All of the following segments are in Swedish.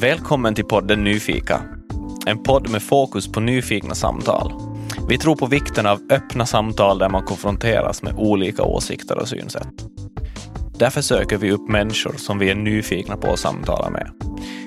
Välkommen till podden Nyfika. En podd med fokus på nyfikna samtal. Vi tror på vikten av öppna samtal där man konfronteras med olika åsikter och synsätt. Därför söker vi upp människor som vi är nyfikna på att samtala med.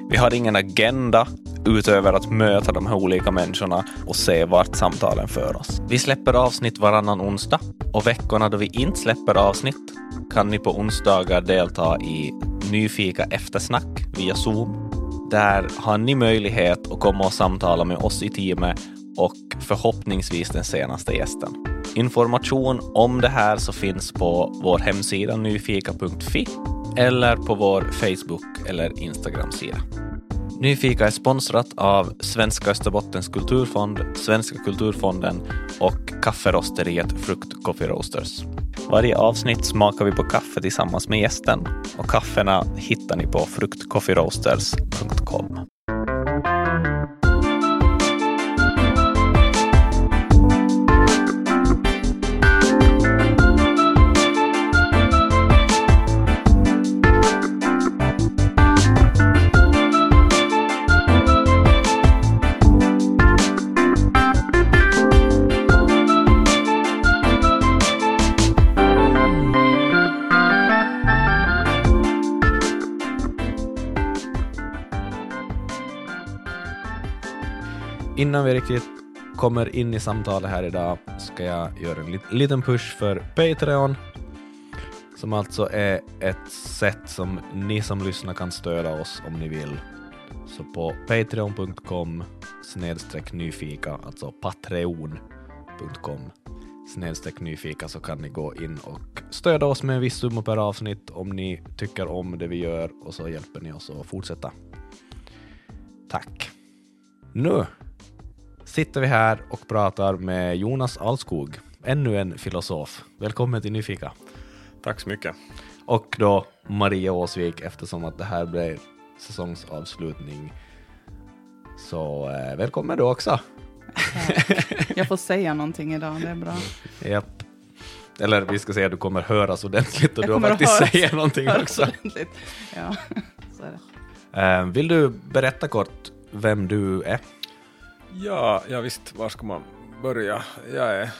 Vi har ingen agenda utöver att möta de här olika människorna och se vart samtalen för oss. Vi släpper avsnitt varannan onsdag och veckorna då vi inte släpper avsnitt kan ni på onsdagar delta i Nyfika eftersnack via Zoom. Där har ni möjlighet att komma och samtala med oss i teamet och förhoppningsvis den senaste gästen. Information om det här så finns på vår hemsida nyfika.fi eller på vår Facebook eller Instagram-sida. Nyfika är sponsrat av Svenska Österbottens kulturfond, Svenska kulturfonden och kafferosteriet Frukt Coffee Roasters. Varje avsnitt smakar vi på kaffe tillsammans med gästen och kaffena hittar ni på fruktcoffeeroasters.com. Innan vi riktigt kommer in i samtalet här idag ska jag göra en liten push för Patreon som alltså är ett sätt som ni som lyssnar kan stödja oss om ni vill. Så på patreon.com snedstreck nyfika, alltså patreon.com snedstreck nyfika så kan ni gå in och stödja oss med en viss summa per avsnitt om ni tycker om det vi gör och så hjälper ni oss att fortsätta. Tack. Nu sitter vi här och pratar med Jonas Alskog, ännu en filosof. Välkommen till Nyfika. Tack så mycket. Och då Maria Åsvik eftersom att det här blev säsongsavslutning. Så eh, välkommen du också. Jag får säga någonting idag, det är bra. Japp. Eller vi ska säga att du kommer höras ordentligt och Jag du har faktiskt säga någonting också. Ja, så är det. Eh, vill du berätta kort vem du är? Ja, ja visst, var ska man börja? Jag är,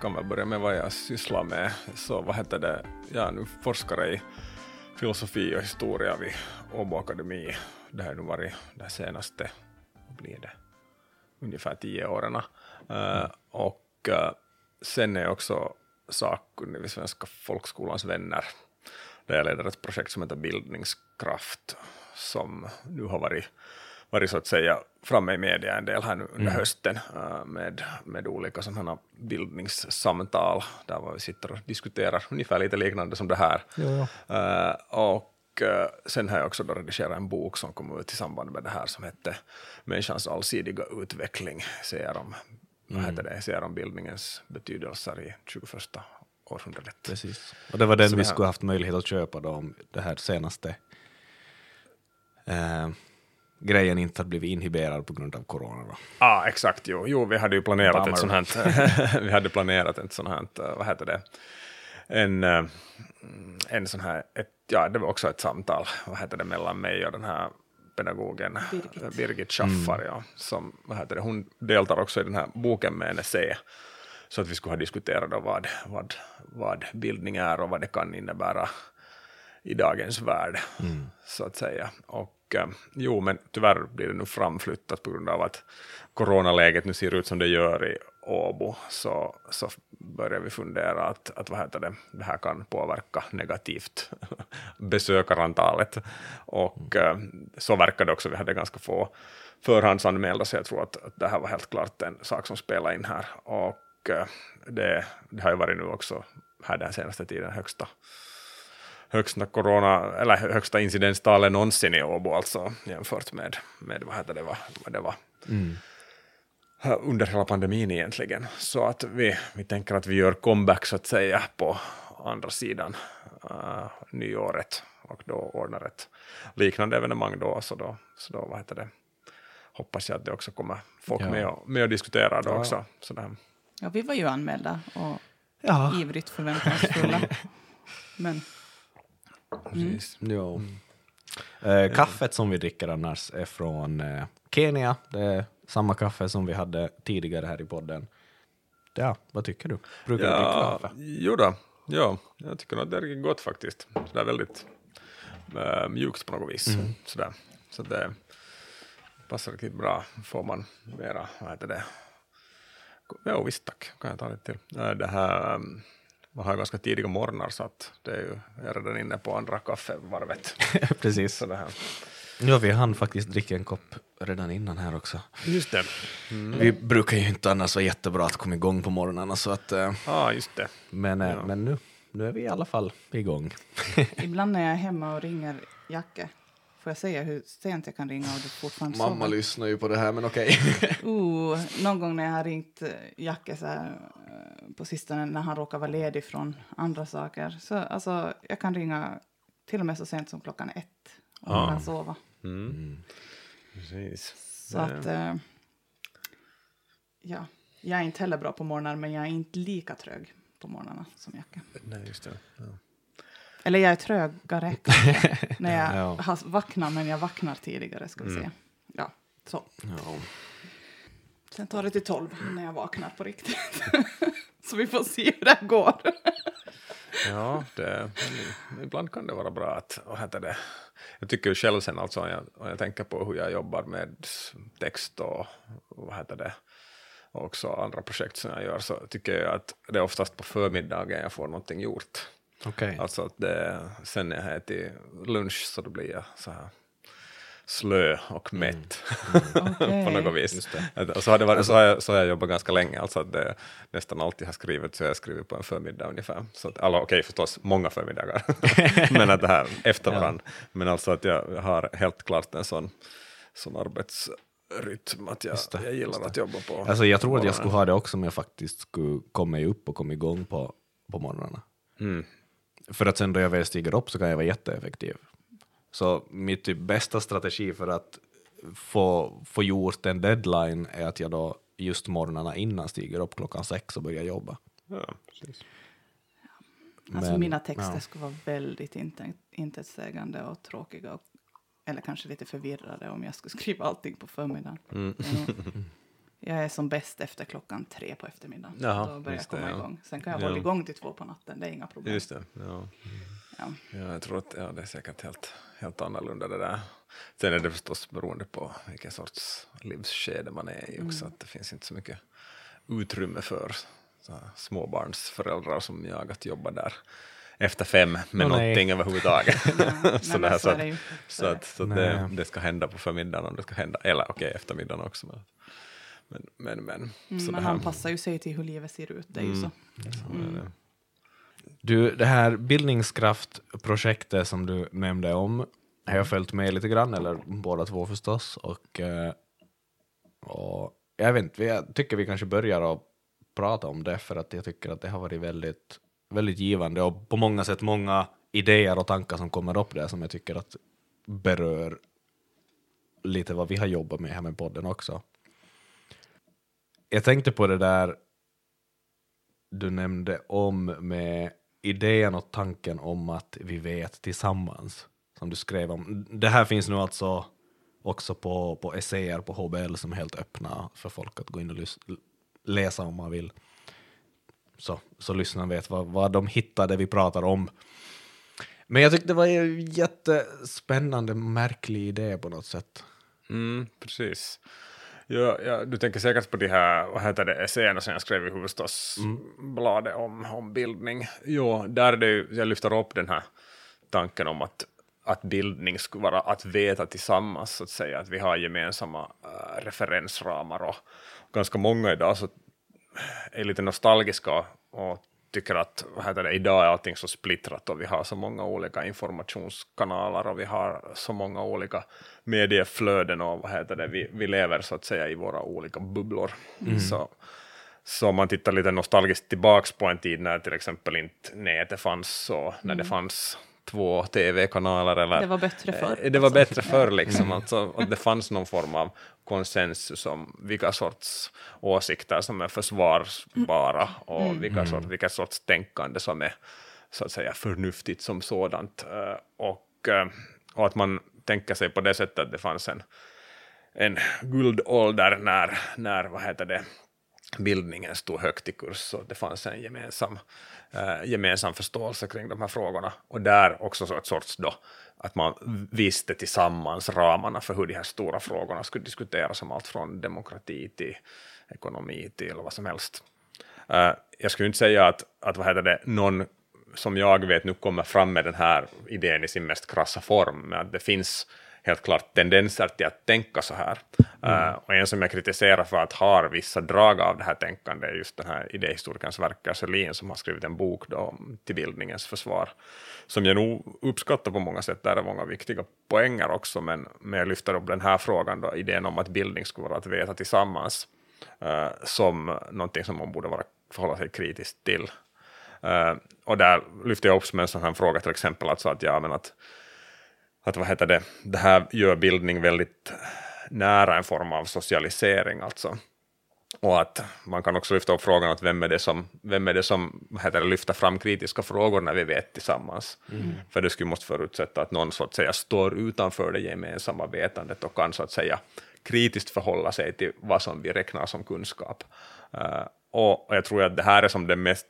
kan väl börja med vad jag sysslar med. Så vad heter det, jag är nu forskare i filosofi och historia vid Åbo Akademi. Det har nu varit de senaste, vad blir det, ungefär tio åren. Uh, och uh, sen är jag också sakkunnig vid Svenska folkskolans vänner, där jag leder ett projekt som heter Bildningskraft, som nu har varit varit så att säga framme i media en del här nu under hösten äh, med, med olika sådana bildningssamtal där vi sitter och diskuterar ungefär lite liknande som det här. Äh, och äh, sen har jag också då redigerat en bok som kom ut i samband med det här som hette Människans allsidiga utveckling, ser om, vad heter det, ser om bildningens betydelser i 21 århundradet. Precis. Och det var den Så vi skulle haft möjlighet att köpa då om det här senaste eh, grejen inte hade blivit inhiberad på grund av corona. Då. ah, exakt. Jo, jo, vi hade ju planerat Bummer. ett sånt här, vi hade planerat ett sånt här, vad heter det, en, eh, en sån här, ett, ja, det var också ett samtal, vad heter det, mellan mig och den här pedagogen Birgit. Birgit Schaffar, ja, som, vad heter det, hon deltar också i den här boken med en essä, så att vi skulle ha diskuterat då vad, vad, vad bildning är och vad det kan innebära i dagens värld, så att säga. Och jo, men tyvärr blir det nu framflyttat på grund av att coronaläget nu ser ut som det gör i Åbo, så, så börjar vi fundera att, att vad heter det, det här kan påverka negativt besökarantalet. Och eh, så verkar det också, vi hade ganska få förhandsanmälda, så jag tror att, att det här var helt klart en sak som spelar in här. Och eh, det, det har ju varit nu också här den senaste tiden högsta högsta corona, eller högsta incidenstalet någonsin i Åbo alltså jämfört med, med vad heter det, vad, vad det var här under hela pandemin egentligen. Så att vi, vi tänker att vi gör comeback så att säga på andra sidan uh, nyåret och då ordnar ett liknande evenemang då, så då, så då vad heter det, hoppas jag att det också kommer folk Ja. med, och, med och diskutera då Ja. också. Sådär. Ja, vi var ju anmälda och Ja. ivrigt förväntansfulla. Men Precis. Jo. Eh, kaffet som vi dricker annars är från eh, Kenya. Det är samma kaffe som vi hade tidigare här i podden. Ja, vad tycker du? Brukar du dricka Ja, kaffe? jo då. ja, jag tycker att det är gott faktiskt. Sådär väldigt äh, mjukt på något vis. Mm. Sådär. Så det passar riktigt bra. Får man mera, vad heter det? Ja, visst tack, kan jag ta lite till. Äh, Det här, ähm, man har ganska tidiga morgnar så att det är ju, jag är redan inne på andra kaffevarvet. Precis. Så det här. Ja, vi hann faktiskt dricka en kopp redan innan här också. Just det. Vi brukar ju inte annars vara jättebra att komma igång på morgnarna, så att, eh, ah, just det. men, eh, Ja. men nu, nu är vi i alla fall igång. Ibland när jag är hemma och ringer Jacke får jag säga hur sent jag kan ringa och du fortfarande sover. lyssnar ju på det här, men okej. Uh, någon gång när jag har ringt eh, Jacke så här, eh, på sistone när han råkar vara ledig från andra saker. Så alltså, jag kan ringa till och med så sent som klockan ett och han Ah. kan sova. Mm. Precis. Så att, eh, ja, jag är inte heller bra på morgnar men jag är inte lika trög på morgnarna som Jacke. Nej, just det. Ja. Eller jag är trögare när jag Ja. har vaknat men jag vaknar tidigare ska vi Mm. säga. Ja, så. Ja. Sen tar det till tolv när jag vaknar på riktigt. så vi får se hur det går. Ja, det, ibland kan det vara bra att, vad heter det, jag tycker själv sen alltså, om jag, om jag tänker på hur jag jobbar med text och vad heter det, och också andra projekt som jag gör, så tycker jag att det är oftast på förmiddagen jag får någonting gjort. Okej. Alltså att det, sen när jag äter lunch så då blir jag så här slö och mätt Okej. på något vis. Och så har, det varit, så, har jag, så har jag jobbat ganska länge, alltså att det nästan alltid har skrivit så jag skriver på en förmiddag ungefär. Så att, alla, okej förstås, många förmiddagar, men att det här efter Ja. varandra. Men alltså att jag har helt klart en sån, sån arbetsrytm att jag, det, jag gillar att jobba på Alltså jag tror att jag skulle ha det också om jag faktiskt skulle komma upp och komma igång på, på morgnarna. Mm. För att sen då jag väl stiger upp så kan jag vara jätteeffektiv. Så mitt typ bästa strategi för att få, få gjort en deadline är att jag då just morgnarna innan stiger upp klockan sex och börjar jobba. Ja, precis. Alltså Men, mina texter ja. skulle vara väldigt inte, intetsägande och tråkiga. Och, eller kanske lite förvirrade om jag skulle skriva allting på förmiddagen. Mm. Nog- Jag är som bäst efter klockan tre på eftermiddagen. Jaha, Då börjar jag just det, komma ja. igång. Sen kan jag Ja. hålla igång till två på natten, det är inga problem. Just det. Ja. Ja. Ja, jag tror att ja, det är säkert helt, helt annorlunda det där. Sen är det förstås beroende på vilken sorts livsskede man är i också, att det finns inte så mycket utrymme för så här småbarnsföräldrar som jag att jobba där efter fem med nej. någonting överhuvudtaget. Nej, så här, så så det ju. att, Så så att, så att det, Nej. det ska hända på förmiddagen om det ska hända, eller okej eftermiddagen också. Men, men, men, men, Mm, men han passar ju sig till hur livet ser ut, det är ju Mm. så. det. Du, det här bildningskraftprojektet som du nämnde om har jag följt med lite grann, eller båda två förstås. Och, eh, och jag vet inte, jag tycker vi kanske börjar att prata om det, för att jag tycker att det har varit väldigt, väldigt givande och på många sätt många idéer och tankar som kommer upp där som jag tycker att berör lite vad vi har jobbat med här med podden också. Jag tänkte på det där du nämnde om med idén och tanken om att vi vet tillsammans, som du skrev om. Det här finns nu alltså också på, på essäer på HBL som är helt öppna för folk att gå in och lys- läsa om man vill. Så, så lyssnarna vet vad, vad de hittar det vi pratar om. Men jag tyckte det var en jättespännande, märklig idé på något sätt. Mm, precis. Ja, ja, du tänker säkert på de här, vad heter det, essäerna som jag skrev i Hufvudstadsbladet om, om bildning. Jo, där är det ju, jag lyfter upp den här tanken om att, att bildning skulle vara att veta tillsammans, så att säga, att vi har gemensamma äh, referensramar och ganska många idag så är lite nostalgiska och tycker att vad heter det, idag är allting så splittrat och vi har så många olika informationskanaler och vi har så många olika medieflöden och vad heter det, vi, vi lever så att säga i våra olika bubblor. Så, så om man tittar lite nostalgiskt tillbaks på en tid när till exempel inte nätet fanns och när det fanns två tv-kanaler eller Det var bättre förr. Eh, Det var alltså. bättre förr, liksom. Alltså, att det fanns någon form av konsensus om vilka sorts åsikter som är försvarsbara och vilka sorts, vilka sorts tänkande som är så att säga förnuftigt som sådant. Eh, Och, eh, och att man tänka sig på det sättet att det fanns en, en guldålder när, när vad heter det, bildningen stod högt i kurs och det fanns en gemensam, eh, gemensam förståelse kring de här frågorna. Och där också så ett sorts då, att man visste tillsammans ramarna för hur de här stora frågorna skulle diskuteras om allt från demokrati till ekonomi till vad som helst. Eh, jag skulle inte säga att, att vad heter det, någon som jag vet nu kommer fram med den här idén i sin mest krassa form, men att det finns helt klart tendenser till att tänka så här. Mm. Uh, och en som jag kritiserar för att har vissa drag av det här tänkandet är just den här idéhistorikern Sverker Selin som har skrivit en bok då, till bildningens försvar, som jag nog uppskattar på många sätt. Där är många viktiga poänger också, men, men jag lyfter upp den här frågan, då, idén om att bildning skulle vara att veta tillsammans, uh, som någonting som man borde vara, förhålla sig kritiskt till. Uh, och där lyfter jag upp som en sån här fråga till exempel, alltså att, ja, men att att vad heter det, det här gör bildning väldigt nära en form av socialisering alltså. Och att man kan också lyfta upp frågan att vem är det som, vem är det som heter det, lyfter fram kritiska frågor när vi vet tillsammans. Mm. För det skulle måste förutsätta att någon så att säga står utanför det gemensamma vetandet och kan så att säga kritiskt förhålla sig till vad som vi räknar som kunskap. Uh, och, och jag tror att det här är som den mest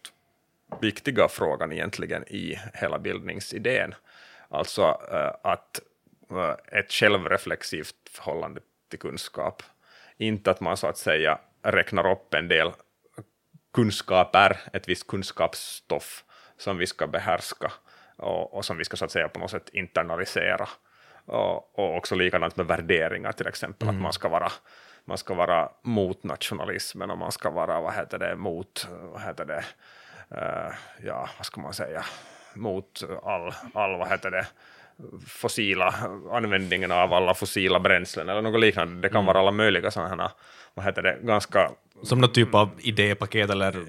viktiga frågan egentligen i hela bildningsidén. Alltså uh, att uh, ett självreflexivt förhållande till kunskap. Inte att man så att säga räknar upp en del kunskaper, ett visst kunskapsstoff som vi ska behärska och, och som vi ska så att säga på något sätt internalisera. Och, och också likadant med värderingar till exempel, mm. att man ska vara man ska vara mot nationalismen och man ska vara, vad heter det, mot, vad heter det, uh, ja, vad ska man säga, mot all, all vad heter det, fossila användningen av alla fossila bränslen eller något liknande. Det kan mm. vara alla möjliga sådana vad heter det, ganska... Som någon typ av idépaket eller? Uh,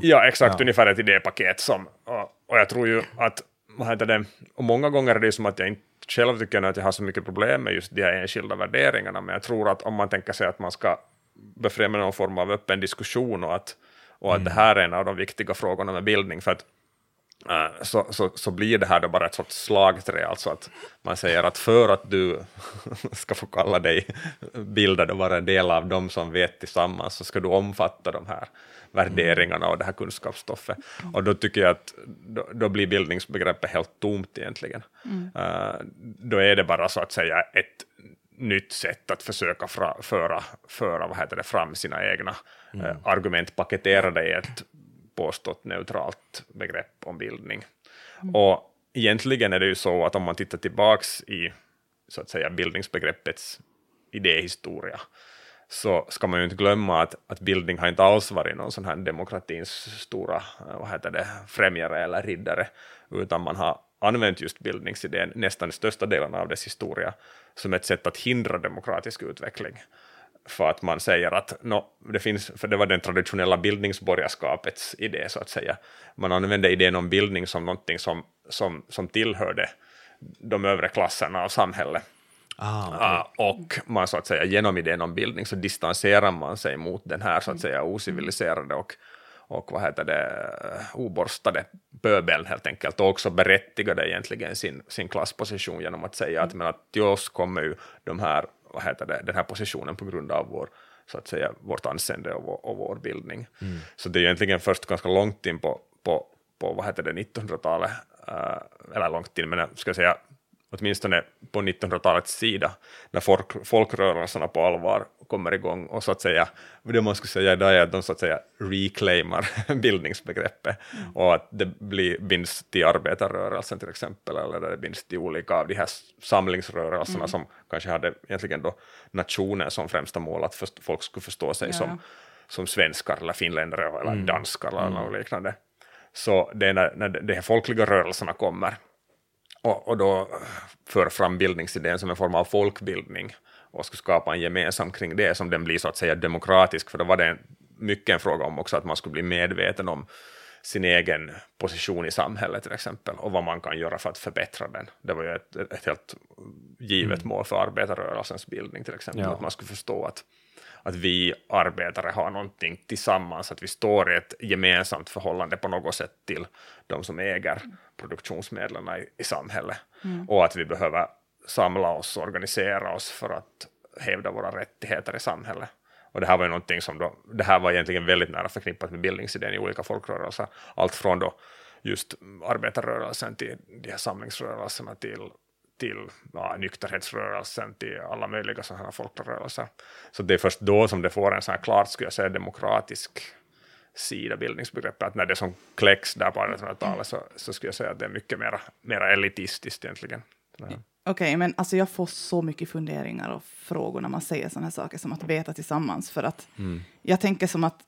ja, exakt, ja. ungefär ett idépaket som, och, och, jag tror ju att, vad heter det, och många gånger är det som att jag inte själv tycker att jag har så mycket problem med just de här enskilda värderingarna, men jag tror att om man tänker sig att man ska befrämja någon form av öppen diskussion och att, och att mm. det här är en av de viktiga frågorna med bildning, för att så, så, så blir det här då bara ett sorts slagträ, alltså att man säger att för att du ska få kalla dig bildad och vara en del av dem som vet tillsammans, så ska du omfatta de här värderingarna och det här kunskapsstoffet. Och då tycker jag att då, då blir bildningsbegreppet helt tomt egentligen. Mm. Uh, då är det bara så att säga ett nytt sätt att försöka fra, föra, föra vad heter det, fram sina egna mm. uh, argument paketerade i ett påstått neutralt begrepp om bildning. Mm. Och egentligen är det ju så att om man tittar tillbaks i så att säga bildningsbegreppets idéhistoria, så ska man ju inte glömma att, att bildning har inte alls varit någon sån här demokratins stora eh, vad heter det, främjare eller riddare, utan man har använt just bildningsidén nästan största delen av dess historia som ett sätt att hindra demokratisk utveckling för att man säger att no, det finns, för det var den traditionella bildningsborgarskapets idé så att säga. Man använde idén om bildning som någonting som, som, som tillhörde de övre klasserna av samhället. Ah, okay. uh, och man så att säga genom idén om bildning så distanserar man sig mot den här så att säga osiviliserade och, och vad heter det, oborstade pöbeln helt enkelt och också berättigade egentligen sin, sin klassposition genom att säga att, men att till oss kommer ju de här vad heter det, den här positionen på grund av vår, så att säga, vårt anseende och vår, och vår bildning. Mm. Så det är egentligen först ganska långt in på, på, på vad heter det, 1900-talet, uh, eller långt in, men jag ska säga åtminstone på 1900-talets sida, när folk, folkrörelserna på allvar kommer igång och så att säga, det man skulle säga idag är att de så att säga reclaimar bildningsbegreppet mm. och att det blir, binds till arbetarrörelsen till exempel, eller det binds till olika av de här samlingsrörelserna mm. som kanske hade egentligen då nationen som främsta mål, att först, folk skulle förstå sig ja. som, som svenskar eller finländare eller mm. danskar eller mm. liknande. Så det är när, när de här folkliga rörelserna kommer och, och då för fram bildningsidén som en form av folkbildning och skulle skapa en gemensam kring det som den blir så att säga demokratisk, för då var det mycket en fråga om också att man skulle bli medveten om sin egen position i samhället till exempel och vad man kan göra för att förbättra den. Det var ju ett, ett helt givet mm. mål för arbetarrörelsens bildning till exempel, ja. att man skulle förstå att, att vi arbetare har någonting tillsammans, att vi står i ett gemensamt förhållande på något sätt till de som äger produktionsmedlen i, i samhället mm. och att vi behöver samla oss och organisera oss för att hävda våra rättigheter i samhället. Och det här var ju någonting som då, det här var egentligen väldigt nära förknippat med bildningsidén i olika folkrörelser. Allt från då just arbetarrörelsen till de här samlingsrörelserna till, till ja, nykterhetsrörelsen till alla möjliga sådana folkrörelser. Så det är först då som det får en sån här klart, skulle jag säga, demokratisk sida bildningsbegreppet, att när det som kläcks där på 1800-talet så, så skulle jag säga att det är mycket mera, mera elitistiskt egentligen. Okej, okay, men alltså jag får så mycket funderingar och frågor när man säger sådana här saker som att veta tillsammans, för att mm. jag tänker som att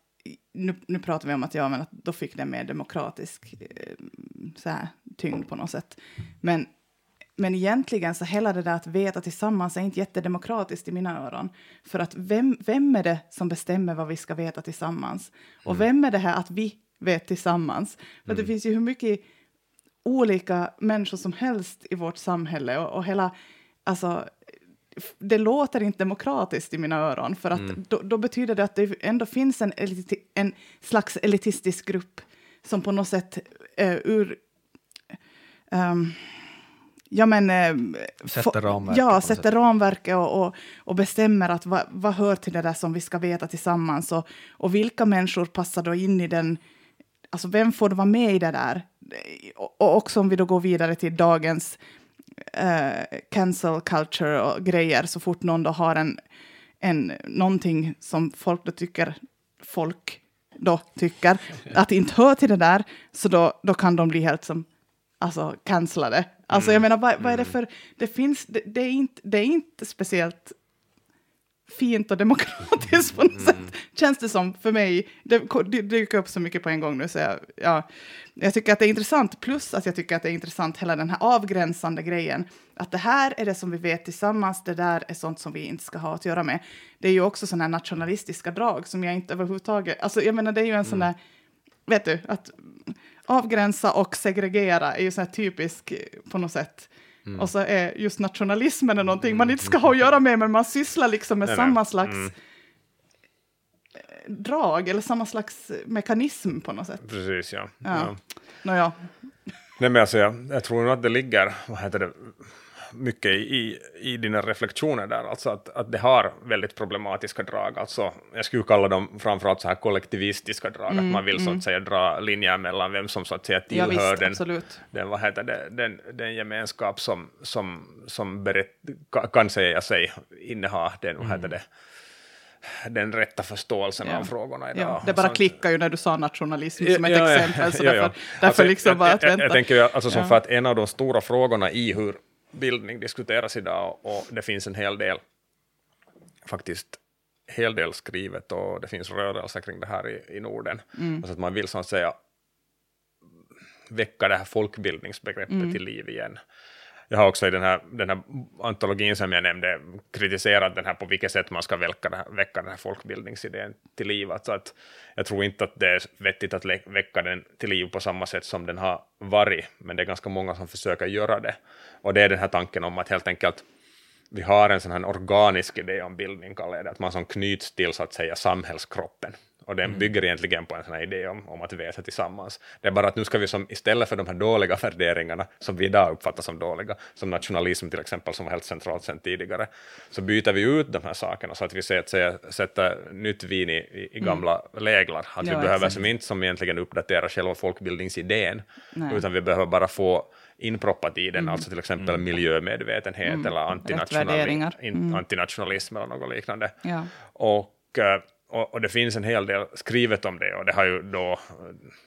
nu, nu pratar vi om att, ja, men att då fick den mer demokratisk eh, så här, tyngd på något sätt. Men, men egentligen så hela det där att veta tillsammans är inte jättedemokratiskt i mina öron. För att vem, vem är det som bestämmer vad vi ska veta tillsammans? Och mm. vem är det här att vi vet tillsammans? För mm. det finns ju hur mycket olika människor som helst i vårt samhälle och, och hela, alltså det låter inte demokratiskt i mina öron, för att mm. då, då, betyder det att det ändå finns en, en slags elitistisk grupp som på något sätt uh, ur... Um, ja, men, uh, sätter ramverket. Ja, sätter ramverket och, och, och, bestämmer att vad, vad hör till det där som vi ska veta tillsammans och, och vilka människor passar då in i den... Alltså vem får vara med i det där? Och, och också om vi då går vidare till dagens uh, cancel culture och grejer så fort någon då har en, en, någonting som folk då tycker folk då tycker att inte hör till det där, så då, då kan de bli helt som alltså cancellade. Alltså mm. jag menar, vad, vad, är det mm. för, det finns, det, det, är inte, det är inte speciellt fint och demokratiskt på något mm. sätt, känns det som för mig. Det, det dyker upp så mycket på en gång nu, så jag, ja, jag tycker att det är intressant, plus att jag tycker att det är intressant hela den här avgränsande grejen, att det här är det som vi vet tillsammans, det där är sånt som vi inte ska ha att göra med. Det är ju också sådana här nationalistiska drag som jag inte överhuvudtaget, alltså jag menar det är ju en sån mm. där, vet du, att avgränsa och segregera är ju så här typisk på något sätt Mm. Och så är just nationalismen är någonting man inte ska ha att göra med, men man sysslar liksom med nej, samma nej. slags mm. drag eller samma slags mekanism på något sätt. Precis, ja. ja. ja. Nåja. Nej, men alltså, jag, jag tror nog att det ligger, vad heter det, mycket i, i dina reflektioner där, alltså att, att det har väldigt problematiska drag. Alltså, jag skulle kalla dem framförallt så här kollektivistiska drag, mm, att man vill mm. så att mm. säga dra linjer mellan vem som så att säga tillhör ja, visst, den, den, vad heter det, den, den gemenskap som, som, som berätt, kan säga sig inneha den, vad heter mm. det, den rätta förståelsen ja. av frågorna idag. Ja, det bara klickar ju när du sa nationalism som ett ja, exempel, så därför, därför alltså, liksom bara att vänta. Jag, jag, tänker ju alltså som för att en av de stora frågorna i hur bildning diskuteras idag och det finns en hel del, faktiskt hel del skrivet och det finns rörelser kring det här i, i Norden. Mm. Alltså att man vill så att säga väcka det här folkbildningsbegreppet mm. till liv igen. Jag har också i den här, den här antologin som jag nämnde kritiserat den här på vilket sätt man ska väcka, den här, väcka den här folkbildningsidén till liv. Alltså att jag tror inte att det är vettigt att väcka den till liv på samma sätt som den har varit, men det är ganska många som försöker göra det. Och det är den här tanken om att helt enkelt vi har en sån här organisk idé om bildning, kallar jag det, att man som knyts till så att säga samhällskroppen. Och den mm. bygger egentligen på en sån här idé om, om att veta tillsammans. Det är bara att nu ska vi som, istället för de här dåliga värderingarna, som vi idag uppfattar som dåliga, som nationalism till exempel, som var helt centralt sedan tidigare, så byter vi ut de här sakerna så att vi sätter, sätter nytt vin i, i, mm. gamla mm. läglar. Att ja, vi behöver som inte som egentligen uppdatera själva folkbildningsidén, Nej. utan vi behöver bara få inproppat i den, mm. alltså till exempel mm. miljömedvetenhet mm. eller antinationalism, mm. antinationalism eller något liknande. Ja. Och eh, och, och, det finns en hel del skrivet om det och det har ju då,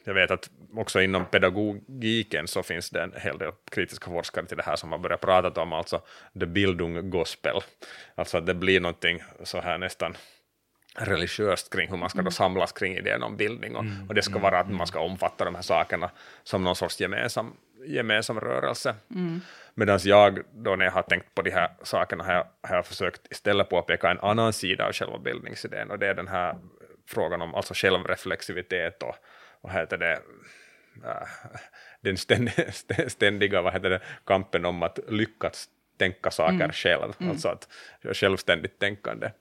jag vet att också inom pedagogiken så finns det en hel del kritiska forskare till det här som har börjat prata om alltså the Bildung Gospel, alltså att det blir någonting så här nästan religiöst kring hur man ska då mm. samlas kring idén om bildning och, mm. och det ska vara att man ska omfatta de här sakerna som någon sorts gemensam, gemensam rörelse. Mm. Medan jag då när jag har tänkt på de här sakerna har jag, har jag försökt istället påpeka en annan sida av själva bildningsidén och det är den här frågan om alltså självreflexivitet och vad heter det, äh, den ständiga, ständiga vad heter det, kampen om att lyckas tänka saker mm. själv, mm. alltså att självständigt tänkande.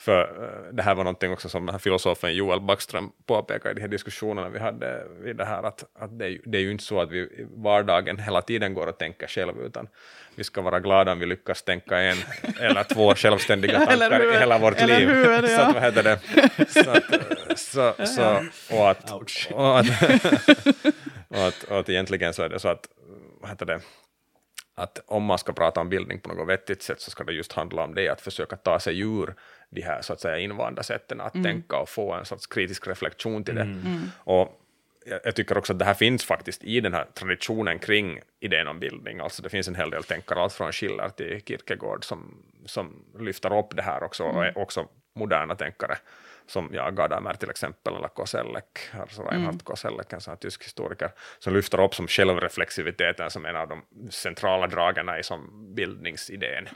För eh, det här var någonting också som den här filosofen Joel Backström påpekade i de här diskussionerna vi hade vid det här, att, att det, är, ju- det är ju inte så att vi i vardagen hela tiden går att tänka själv, utan vi ska vara glada om vi lyckas tänka en eller två självständiga tankar hur? i hela vårt liv. hur, så, ja. att, vad heter det? så, att, så, så, och att, och att, och att, och att egentligen så är det så att, vad heter det, att om man ska prata om bildning på något vettigt sätt så ska det just handla om det, att försöka ta sig ur de här så att säga invanda sätten att tänka och få en sorts kritisk reflektion till det. Och jag, tycker också att det här finns faktiskt i den här traditionen kring idén om bildning, alltså det finns en hel del tänkare, allt från Schiller till Kierkegaard, som, som lyfter upp det här också, och är också moderna tänkare, som ja, Gadamer till exempel, eller Koselleck, alltså Reinhard Koselleck, en sån här tysk historiker, som lyfter upp som självreflexiviteten som en av de centrala dragen i som bildningsidén.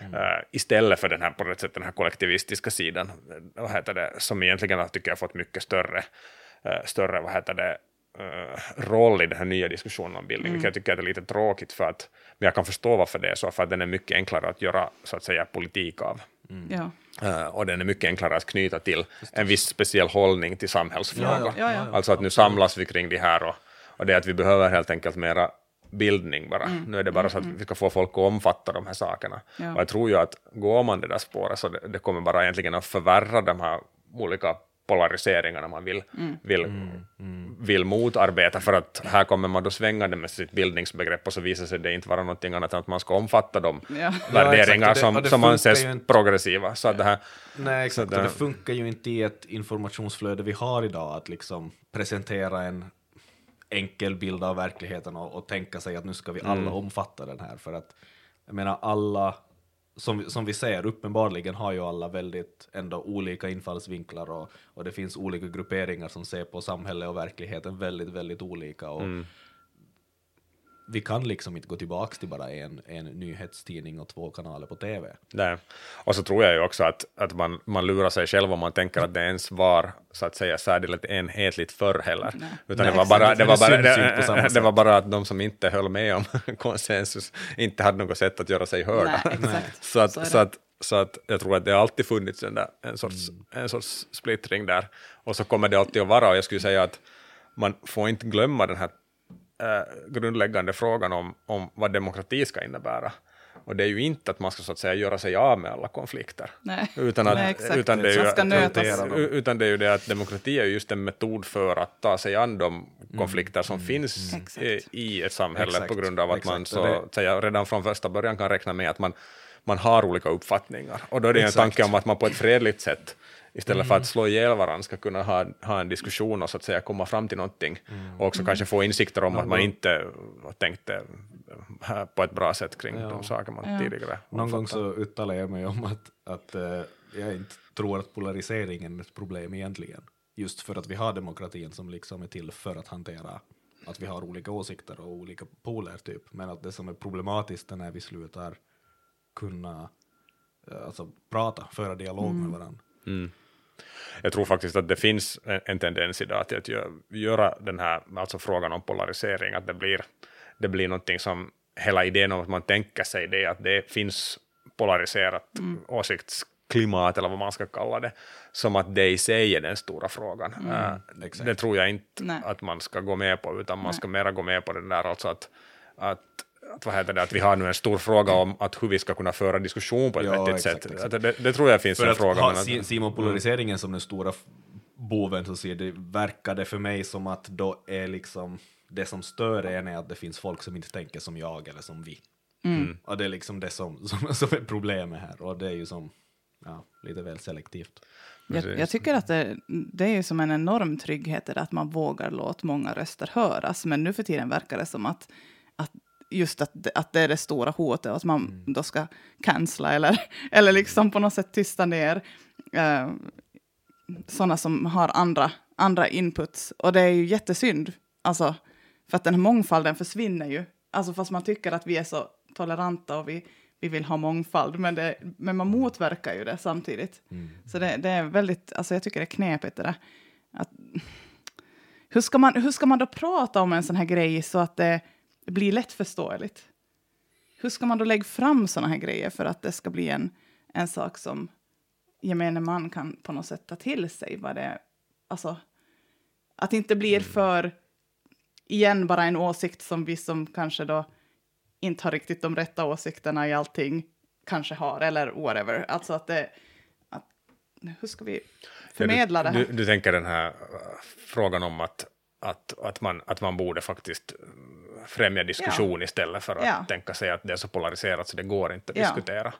Eh, istället för den här, på något sätt, den här kollektivistiska sidan, eh, vad heter det, som egentligen har, tycker jag fått mycket större, eh, större vad heter det, roll i den här nya diskussionen om bildning, vilket jag tycker är lite tråkigt för att, men jag kan förstå varför det är så, för att den är mycket enklare att göra så att säga politik av. Ja. Eh, och den är mycket enklare att knyta till en viss speciell hållning till samhällsfrågor. Ja, ja. Alltså att nu samlas vi kring det här och, och det är att vi behöver helt enkelt mera bildning bara. Nu är det bara så att vi ska få folk att omfatta de här sakerna. Ja. Och jag tror ju att går man det där spåret så det, det kommer bara egentligen att förvärra de här olika polariseringarna man vill, vill, vill motarbeta för att här kommer man då svängande med sitt bildningsbegrepp och så visar sig det inte vara någonting annat än att man ska omfatta de Ja. värderingar Ja, det- som, det som anses inte. progressiva. Så att det här, Nej, exakt. Det- det funkar ju inte i ett informationsflöde vi har idag att liksom presentera en enkel bild av verkligheten och, och tänka sig att nu ska vi alla Mm. omfatta den här. För att jag menar alla, som, som vi ser, uppenbarligen har ju alla väldigt ändå olika infallsvinklar och, och det finns olika grupperingar som ser på samhället och verkligheten väldigt, väldigt olika. Och Mm. Vi kan liksom inte gå tillbaka till bara en, en nyhetstidning och två kanaler på tv. Nej. Och så tror jag ju också att, att man, man lurar sig själv om man tänker att det ens var så att säga särdeles enhetligt förr heller. Utan Nej, det, var bara, det, var det, det var att de som inte höll med om konsensus inte hade något sätt att göra sig hörda. Nej, exakt. så, att, Så så, att, så att jag tror att det har alltid funnits en, där, en, sorts, en sorts splittring där. Och så kommer det alltid att vara, och jag skulle säga att man får inte glömma den här eh, grundläggande frågan om, om vad demokrati ska innebära. Och det är ju inte att man ska så att säga göra sig av med alla konflikter. Nej. Utan, att, Nej, exakt. utan, det är ju, Man utan det är ju det att demokrati är ju just en metod för att ta sig an de konflikter som finns Exakt. i, i ett samhälle Exakt. på grund av att man Exakt. så Och det- att säga, redan från första början kan räkna med att man, man har olika uppfattningar. Och då är det ju en Exakt. tanke om att man på ett fredligt sätt istället för att slå ihjäl varandra ska kunna ha, ha en diskussion och så att säga komma fram till någonting och också kanske få insikter om att man inte tänkte eh, på ett bra sätt kring de saker man Ja. tidigare Någon gång så uttalade jag mig om att, att eh, jag inte tror att polariseringen är ett problem egentligen. Just för att vi har demokratin som liksom är till för att hantera att vi har olika åsikter och olika poler typ. Men att det som är problematiskt är när vi slutar kunna eh, alltså, prata, föra dialog med varandra. Jag tror faktiskt att det finns en, en tendens idag till att gö- göra den här alltså frågan om polarisering, att det blir, det blir någonting som hela idén om att man tänker sig det, att det finns polariserat åsiktsklimat eller vad man ska kalla det, som att det i sig är den stora frågan. Äh, exakt. det tror jag inte Nej. att man ska gå med på, utan man ska mera gå med på den där alltså att, att att, vad heter det, att vi har nu en stor fråga om att hur vi ska kunna föra diskussion på ett Ja, vettigt exakt, sätt. exakt. Att det, det tror jag finns För en att fråga. ha men Simon polariseringen som den stora boven så ser det, verkar det för mig som att då är liksom det som stör en är att det finns folk som inte tänker som jag eller som vi. Och det är liksom det som, som, som är problemet här och det är ju som ja, lite väl selektivt. Jag, jag tycker att det, det är ju som en enorm trygghet att man vågar låta många röster höras. Men nu för tiden verkar det som att just att, att det är det stora hotet och att man då ska cancella eller, eller liksom på något sätt tysta ner eh, sådana som har andra, andra inputs. Och det är ju jättesynd, alltså, för att den här mångfalden försvinner ju. Alltså fast man tycker att vi är så toleranta och vi, vi vill ha mångfald, men, det, men man motverkar ju det samtidigt. Så det, det är väldigt, alltså jag tycker det är knepigt det där. Att, hur, ska man, hur ska man då prata om en sån här grej så att det blir lättförståeligt? Hur ska man då lägga fram såna här grejer för att det ska bli en, en sak som gemene man kan på något sätt ta till sig vad det alltså att det inte blir Mm. för igen bara en åsikt som vi som kanske då inte har riktigt de rätta åsikterna i allting kanske har eller whatever. Alltså att det hur ska vi förmedla du, det här? Du, du tänker den här uh, frågan om att, att, att, man, att man borde faktiskt främja diskussion istället för att Ja. tänka sig att det är så polariserat så det går inte att Ja. diskutera.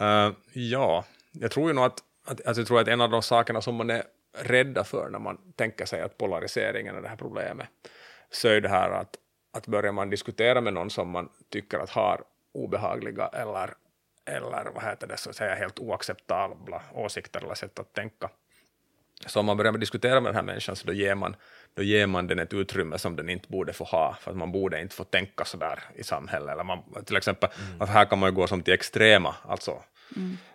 Uh, ja, jag tror ju nog att, att, att, jag tror att en av de sakerna som man är rädda för när man tänker sig att polariseringen är det här problemet, så är det här att, att börjar man diskutera med någon som man tycker att har obehagliga eller, eller vad heter det, så att säga helt oacceptabla åsikter eller sätt att tänka, så om man börjar diskutera med den här människan så då ger man, då ger man den ett utrymme som den inte borde få ha, för att man borde inte få tänka så där i samhället. Eller man, till exempel, Mm. här kan man ju gå som till extrema, alltså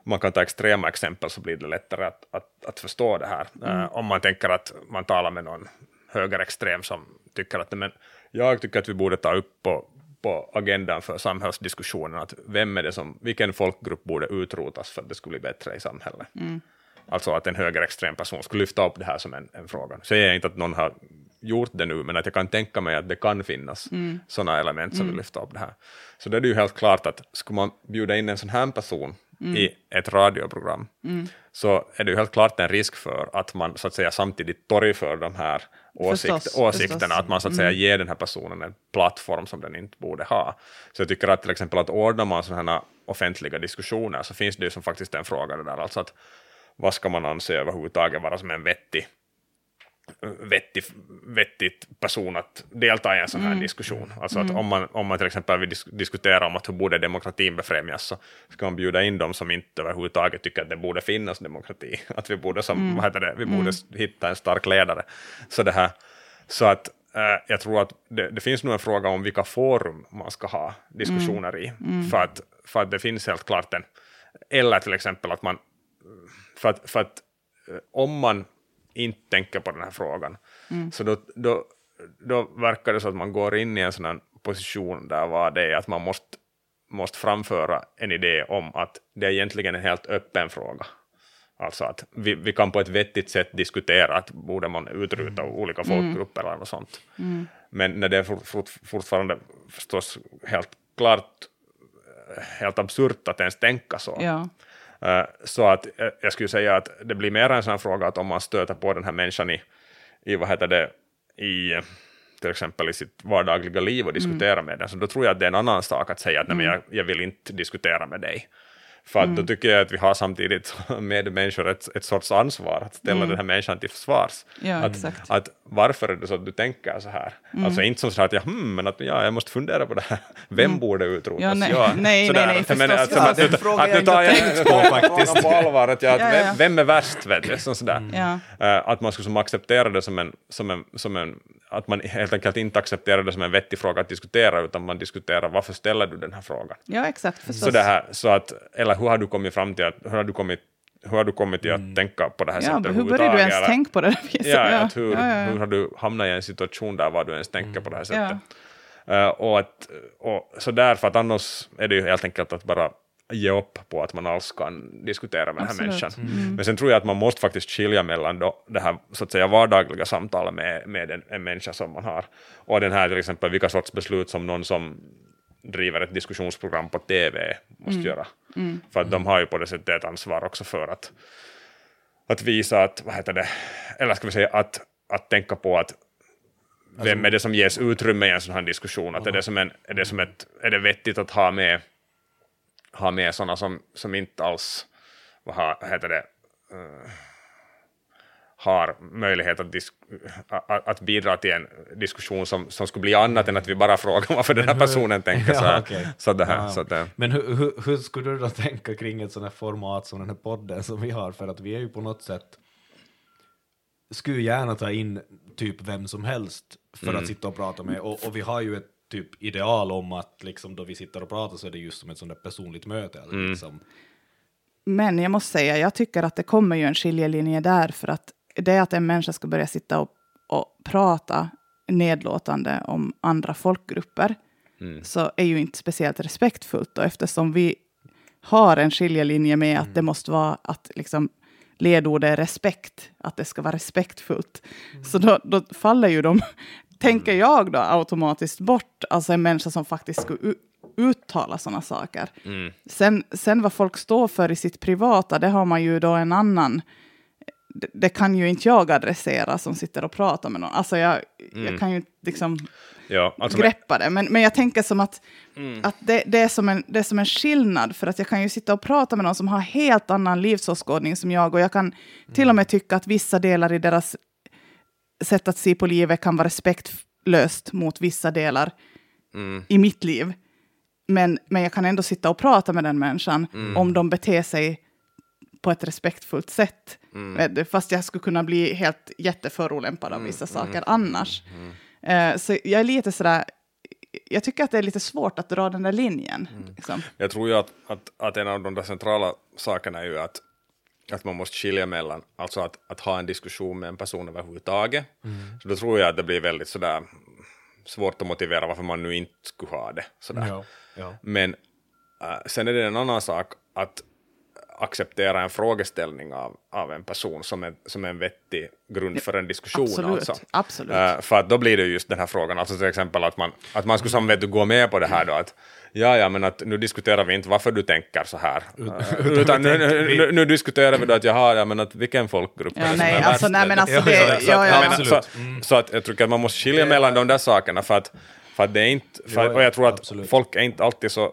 man kan ta extrema exempel så blir det lättare att, att, att förstå det här. Mm. Eh, om man tänker att man talar med någon högerextrem som tycker att men, jag tycker att vi borde ta upp på, på agendan för samhällsdiskussionen att vem är det som, vilken folkgrupp borde utrotas för att det skulle bli bättre i samhället. Alltså att en högerextrem person skulle lyfta upp det här som en, en fråga. Säger jag inte att någon har gjort det nu, men att jag kan tänka mig att det kan finnas mm. sådana element som vill lyfta upp det här. Så det är det ju helt klart att skulle man bjuda in en sån här person i ett radioprogram, så är det ju helt klart en risk för att man så att säga samtidigt torgför de här åsikt, Förstås, åsikterna, förstås. att man så att säga ger den här personen en plattform som den inte borde ha. Så jag tycker att till exempel att ordnar man sådana här offentliga diskussioner så finns det ju som faktiskt en fråga det där, alltså att vad ska man anse överhuvudtaget vara som en vettig, vettig, vettig person att delta i en sån här diskussion. Alltså att om man, om man till exempel vill dis- diskutera om att hur borde demokratin befrämjas så ska man bjuda in dem som inte överhuvudtaget tycker att det borde finnas demokrati. Att vi borde, som, vad heter det, vi borde hitta en stark ledare. Så, det här, så att eh, jag tror att det, det finns nog en fråga om vilka forum man ska ha diskussioner i. För, att, för att det finns helt klart en, eller till exempel att man för att, för att eh, om man inte tänker på den här frågan, så då, då, då verkar det så att man går in i en sån position där vad det är att man måste, måste framföra en idé om att det är egentligen en helt öppen fråga. Alltså att vi, vi kan på ett vettigt sätt diskutera att borde man utruta olika folkgrupper eller något sånt. Men när det är fort, fort, fortfarande förstås helt klart eh, helt absurt att ens tänka så. Ja. Eh, Så att eh, jag skulle säga att det blir mer en sån fråga att om man stöter på den här människan i, i vad heter det, i till exempel i sitt vardagliga liv och diskutera med den, så då tror jag att det är en annan sak att säga att nej, men jag, jag vill inte diskutera med dig. För att då tycker jag att vi har samtidigt med människor ett, ett sorts ansvar att ställa den här människan till försvars. Ja, att, exakt. att varför är det så att du tänker så här? Alltså inte som så här att jag, hmm, men att ja, jag måste fundera på det här. Vem borde utrotas? Ja, nej, nej, sådär. nej, nej, menar, förstås. att- Ja, att- att- att jag nu tar jag tänkt på allvar. Att, jag, att Ja, ja, ja. vem, vem är värst? Vet du? Sådär. Ja. Eh, att man skulle som acceptera det som en, som en, som en, att man helt enkelt inte accepterar det som en vettig fråga att diskutera, utan man diskuterar varför ställer du den här frågan? ja, exakt. Förstås. Så det här, så att, eller hur har du kommit fram till att, hur har du kommit, hur har du kommit till att tänka på det här Mm. ja, sättet hur började du ens eller- tänka på det viset? Ja, att hur, ja, ja. hur har du hamnat i en situation där var du ens tänker på det här sättet? Ja. Eh, och, att, och så därför att annars är det ju helt enkelt att bara ge upp på att man alls kan diskutera med den här människan. Men sen tror jag att man måste faktiskt skilja mellan då det här så att säga vardagliga samtalet med, med en, en människa som man har och den här till exempel vilka sorts beslut som någon som driver ett diskussionsprogram på TV måste göra. För att de har ju på det sättet ett ansvar också för att, att visa att, vad heter det, eller ska vi säga att, att tänka på att vem är det som ges utrymme i en sån här diskussion? Att är, det som en, är, det som ett, är det vettigt att ha med, ha med sådana som, som inte alls vad ha- heter det, eh, har möjlighet att, att, att bidra till en diskussion som, som skulle bli annat än att vi bara frågar varför den här personen tänker så här. Ja, okej. Så det här, Ja. så eh, Men hur, hur, hur skulle du då tänka kring ett sånt här format som den här podden som vi har? För att vi är ju på något sätt, skulle gärna ta in typ vem som helst för Mm. att sitta och prata med. Och, och vi har ju ett typ ideal om att liksom då vi sitter och pratar så är det just som ett sånt där personligt möte. eller Mm. Liksom. Men jag måste säga, jag tycker att det kommer ju en skiljelinje där för att det att en människa ska börja sitta och, och prata nedlåtande om andra folkgrupper så är ju inte speciellt respektfullt och eftersom vi har en skiljelinje med att det måste vara att liksom, ledordet är respekt, att det ska vara respektfullt. Så då, då faller ju de, tänker jag då, automatiskt bort, alltså en människa som faktiskt skulle uttala sådana saker. Mm. Sen, sen vad folk står för i sitt privata, det har man ju då en annan... Det, det kan ju inte jag adressera som sitter och pratar med någon. Alltså jag, jag kan ju liksom Ja, alltså, greppa det. Men, men jag tänker som att, att det, det, är som en, det är som en skillnad. För att jag kan ju sitta och prata med någon som har helt annan livsåskådning som jag. Och jag kan till och med tycka att vissa delar i deras sätt att se på livet kan vara respektlöst mot vissa delar mm, i mitt liv. Men, men jag kan ändå sitta och prata med den människan om de beter sig på ett respektfullt sätt. Du, Fast jag skulle kunna bli helt jätteförolämpad av vissa saker annars. Eh, så jag är lite sådär, jag tycker att det är lite svårt att dra den där linjen. Liksom. jag tror ju att, att, att en av de där centrala sakerna är ju att, att man måste skilja mellan, alltså att, att ha en diskussion med en person överhuvudtaget. Så då tror jag att det blir väldigt sådär svårt att motivera varför man nu inte skulle ha det. Sådär. Ja, ja. Men äh, sen är det en annan sak att acceptera en frågeställning av, av en person som en, som en vettig grund för en diskussion. Absolut, Alltså. absolut. Äh, för att då blir det ju just den här frågan, alltså till exempel att man, att man skulle som vet du, gå med på det här då, att ja, ja, men att nu diskuterar vi inte varför du tänker så här, Äh, utan nu, nu, nu, nu diskuterar vi då att jaha, ja, men att vilken folkgrupp är Ja, som nej, är alltså, nej, men alltså det, ja, ja, Jag ja, menar, så, så att jag tycker att man måste skilja mellan de där sakerna för att, för att det är inte, för, och jag tror att absolut. folk är inte alltid så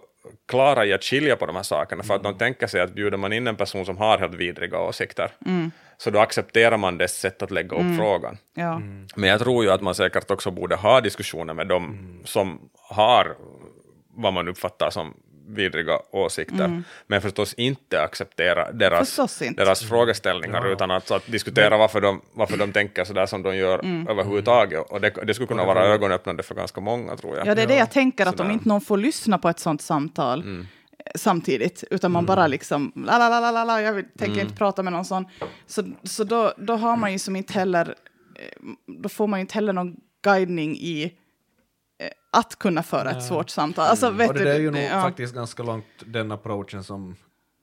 klara i att skilja på de här sakerna för att de tänker sig att bjuder man in en person som har helt vidriga åsikter så då accepterar man dess sätt att lägga upp frågan. ja. Men jag tror ju att man säkert också borde ha diskussioner med dem som har vad man uppfattar som vidriga åsikter, men förstås inte acceptera deras, Förstås inte. deras frågeställningar, utan att, att diskutera varför de, varför de tänker sådär som de gör överhuvudtaget. Och det, det skulle kunna vara ögonöppnande för ganska många, tror jag. Ja, det är det jag tänker, att Sådär. om inte någon får lyssna på ett sånt samtal Mm. eh, samtidigt, utan man bara liksom, la la la la la, la jag vill, tänker Mm. inte prata med någon sån, så, så då, då har man ju som inte heller, eh, då får man ju inte heller någon guidning i att kunna föra ett svårt samtal. Alltså, vet Och det du, är ju nog ja. faktiskt ganska långt den approachen som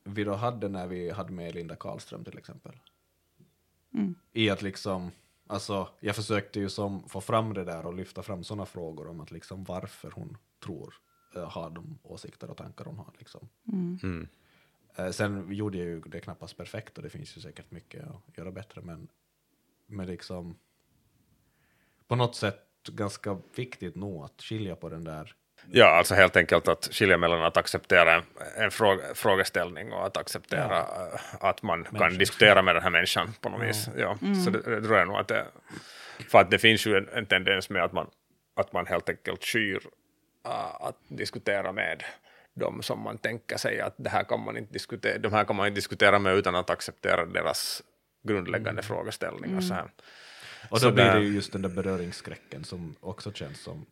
vi då hade när vi hade med Linda Karlström till exempel. Mm. I att liksom, alltså jag försökte ju som få fram det där och lyfta fram sådana frågor om att liksom varför hon tror, uh, har de åsikter och tankar hon har liksom. Mm. Eh, sen gjorde jag ju det knappast perfekt och det finns ju säkert mycket att göra bättre men, men liksom på något sätt ganska viktigt nog att skilja på den där Ja, alltså helt enkelt att skilja mellan att acceptera en, en fråga, frågeställning och att acceptera eh, att man kan diskutera med den här människan på något vis. Ja, Så det, det tror jag nog att det, för att det finns ju en, en tendens med att man, att man helt enkelt skyr uh, att diskutera med de som man tänker sig att det här kan man inte diskutera, de här kan man inte diskutera med utan att acceptera deras grundläggande frågeställningar. Så här. Och Så då blir det ju just den där beröringsskräcken som också känns som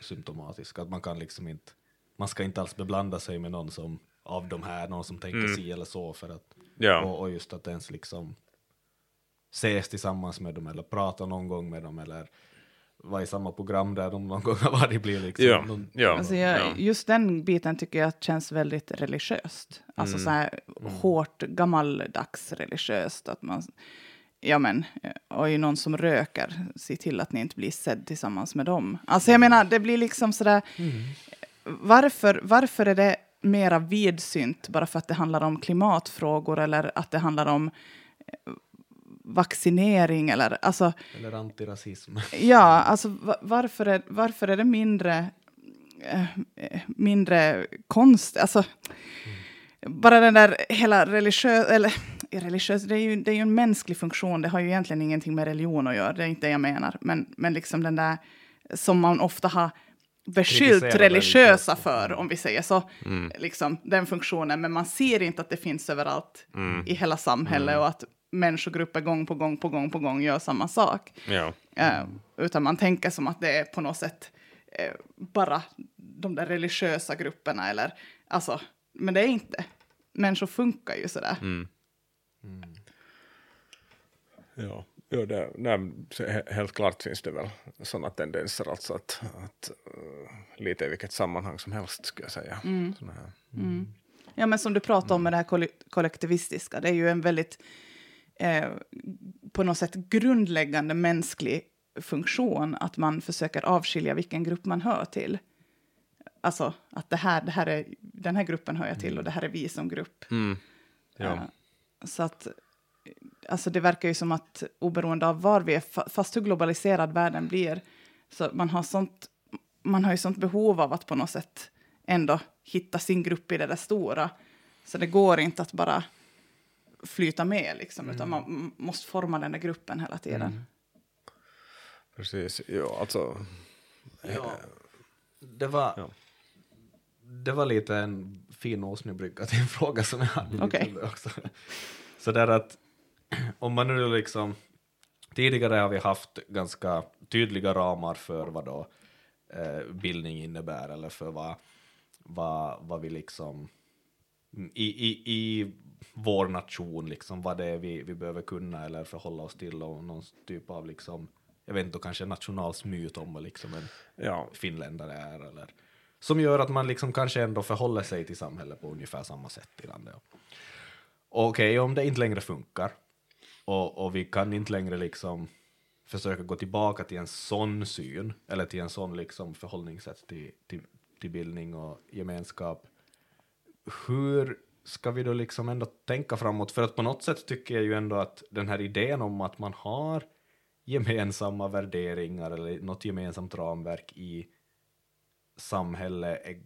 symptomatisk. Att man kan liksom inte, man ska inte alls beblanda sig med någon som av de här, någon som tänker si eller så för att, Ja. och, och just att ens liksom ses tillsammans med dem eller prata någon gång med dem eller vara i samma program där de någon gång har varit blir liksom. Ja, någon, ja. Alltså jag, ja. Just den biten tycker jag känns väldigt religiöst. Alltså Mm. så här hårt gammaldags religiöst. Att man, ja men, eh, och ju någon som röker, se till att ni inte blir sedd tillsammans med dem. Alltså jag menar, det blir liksom sådär, varför, varför är det mera vidsynt bara för att det handlar om klimatfrågor eller att det handlar om eh, vaccinering eller alltså Eller antirasism. Ja, alltså va- varför är, varför är det mindre, eh, mindre konst? Alltså, bara den där hela religiös, eller religiös, det är, ju, det är ju en mänsklig funktion, det har ju egentligen ingenting med religion att göra, det är inte det jag menar. Men, men liksom den där som man ofta har beskyllt religiösa för, om vi säger så, liksom den funktionen, men man ser inte att det finns överallt i hela samhället och att människogrupper gång på gång på gång på gång gör samma sak. Ja. Eh, utan man tänker som att det är på något sätt eh, bara de där religiösa grupperna. Eller, alltså, men det är inte. Människor funkar ju sådär. Ja, ja det, nej, helt klart finns det väl sådana tendenser, alltså att, att uh, lite i vilket sammanhang som helst skulle jag säga. Såna här. Ja, men som du pratar om med det här koll- kollektivistiska, det är ju en väldigt eh, på något sätt grundläggande mänsklig funktion att man försöker avskilja vilken grupp man hör till. Alltså att det här, det här är, den här gruppen hör jag till och det här är vi som grupp. Mm. Ja. Eh, så att alltså det verkar ju som att oberoende av var vi är, fa- fast hur globaliserad världen blir, så man har, sånt, man har ju sånt behov av att på något sätt ändå hitta sin grupp i det där stora. Så det går inte att bara flyta med, liksom, utan man m- måste forma den där gruppen hela tiden. Precis. Ja, alltså, Ja, det var, Ja. Det var lite en fin åsnebrygga till en fråga som jag hade. Okej. också. Så där att om man nu liksom, tidigare har vi haft ganska tydliga ramar för vad då eh, bildning innebär eller för vad, vad, vad vi liksom i, i, i vår nation, liksom, vad det är vi, vi behöver kunna eller förhålla oss till och någon typ av liksom, jag vet inte, kanske nationalsmyt om vad liksom en ja, finländare är eller som gör att man liksom kanske ändå förhåller sig till samhället på ungefär samma sätt i landet. Okej, om det inte längre funkar och, och vi kan inte längre liksom försöka gå tillbaka till en sån syn eller till en sån liksom förhållningssätt till, till, till bildning och gemenskap. Hur ska vi då liksom ändå tänka framåt? För att på något sätt tycker jag ju ändå att den här idén om att man har gemensamma värderingar eller något gemensamt ramverk i samhället är,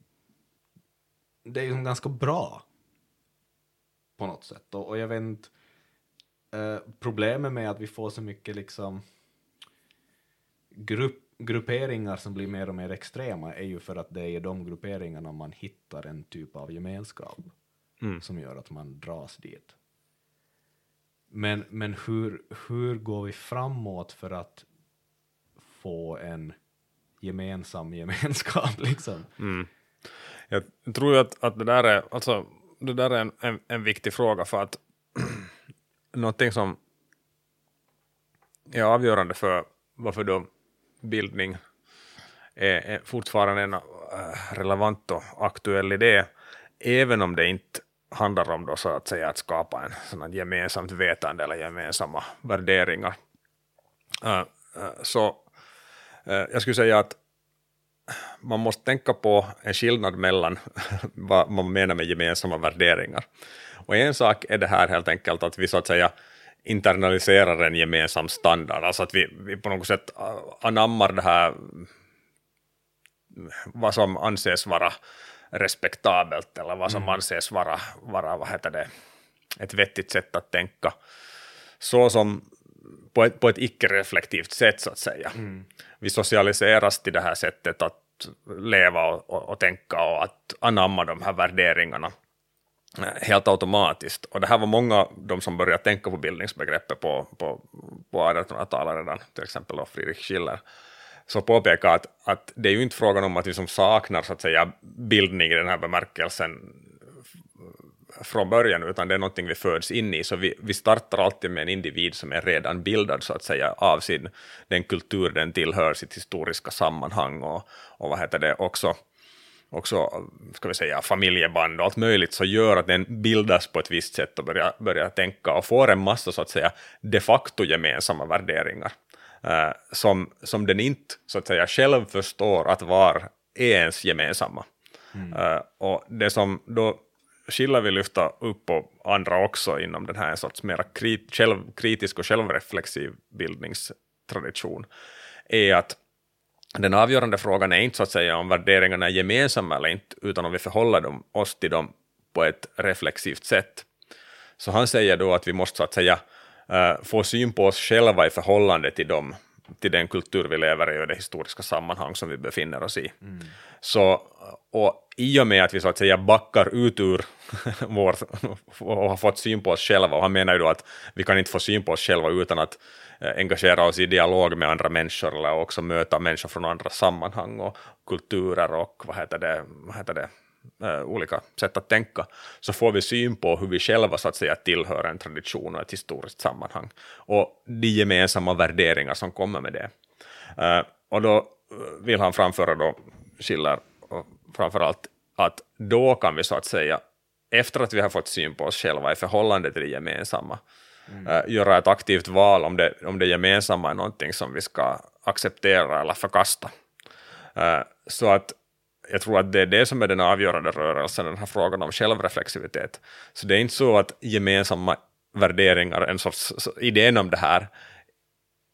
det är ju ganska bra på något sätt. Och, och jag vet inte, eh, problemet med att vi får så mycket liksom grupp, grupperingar som blir mer och mer extrema är ju för att det är i de grupperingarna man hittar en typ av gemenskap Mm. som gör att man dras dit. Men, men hur, hur går vi framåt för att få en gemensam gemenskap liksom? Mm. Jag tror ju att, att det där är, alltså, det där är en, en, en viktig fråga för att någonting som är avgörande för varför då bildning är, är fortfarande en äh, relevant och aktuell idé, även om det inte handlar om då så att säga att skapa en sån gemensamt vetande eller gemensamma värderingar. Äh, äh, så jag skulle säga att man måste tänka på en skillnad mellan vad man menar med gemensamma värderingar. Och en sak är det här helt enkelt att vi så att säga internaliserar en gemensam standard, alltså att vi, vi på något sätt äh, anammar det här vad som anses vara respektabelt eller vad som anses vara, vara vad heter det, ett vettigt sätt att tänka. Så som på ett, på ett icke-reflektivt sätt så att säga. Vi socialiseras till det här sättet att leva och, och, och tänka och att anamma de här värderingarna eh, helt automatiskt. Och det här var många de som började tänka på bildningsbegreppet på, på, på 1800-talet redan, till exempel då Friedrich Schiller så påpekade att, att det är ju inte frågan om att vi som saknar så att säga bildning i den här bemärkelsen från början, utan det är någonting vi föds in i. Så vi, vi startar alltid med en individ som är redan bildad så att säga av sin, den kultur den tillhör, sitt historiska sammanhang och, och vad heter det också också ska vi säga, familjeband och allt möjligt, så gör att den bildas på ett visst sätt och börjar, börjar tänka och får en massa så att säga de facto gemensamma värderingar eh, som, som den inte så att säga själv förstår att var är ens gemensamma. Eh, och det som då Schiller vill lyfta upp och andra också inom den här en sorts mer krit, själv, kritisk och självreflexiv bildningstradition är att den avgörande frågan är inte så att säga om värderingarna är gemensamma eller inte, utan om vi förhåller dem, oss till dem på ett reflexivt sätt. Så han säger då att vi måste så att säga eh, få syn på oss själva i förhållande till dem, till den kultur vi lever i och det historiska sammanhang som vi befinner oss i. Så, och i och med att vi så att säga backar ut ur vår, och har fått syn på oss själva, och han menar ju då att vi kan inte få syn på oss själva utan att eh, engagera oss i dialog med andra människor eller också möta människor från andra sammanhang och kulturer och vad heter det, vad heter det eh, olika sätt att tänka, så får vi syn på hur vi själva så att säga tillhör en tradition och ett historiskt sammanhang och de gemensamma värderingar som kommer med det. Eh, och då eh, vill han framföra då Schiller framförallt att då kan vi så att säga efter att vi har fått syn på oss själva i förhållande till det gemensamma, mm. göra ett aktivt val om det, om det gemensamma är någonting som vi ska acceptera eller förkasta. Så att jag tror att det är det som är den avgörande rörelsen, den här frågan om självreflexivitet. Så det är inte så att gemensamma värderingar, en sorts idén om det här,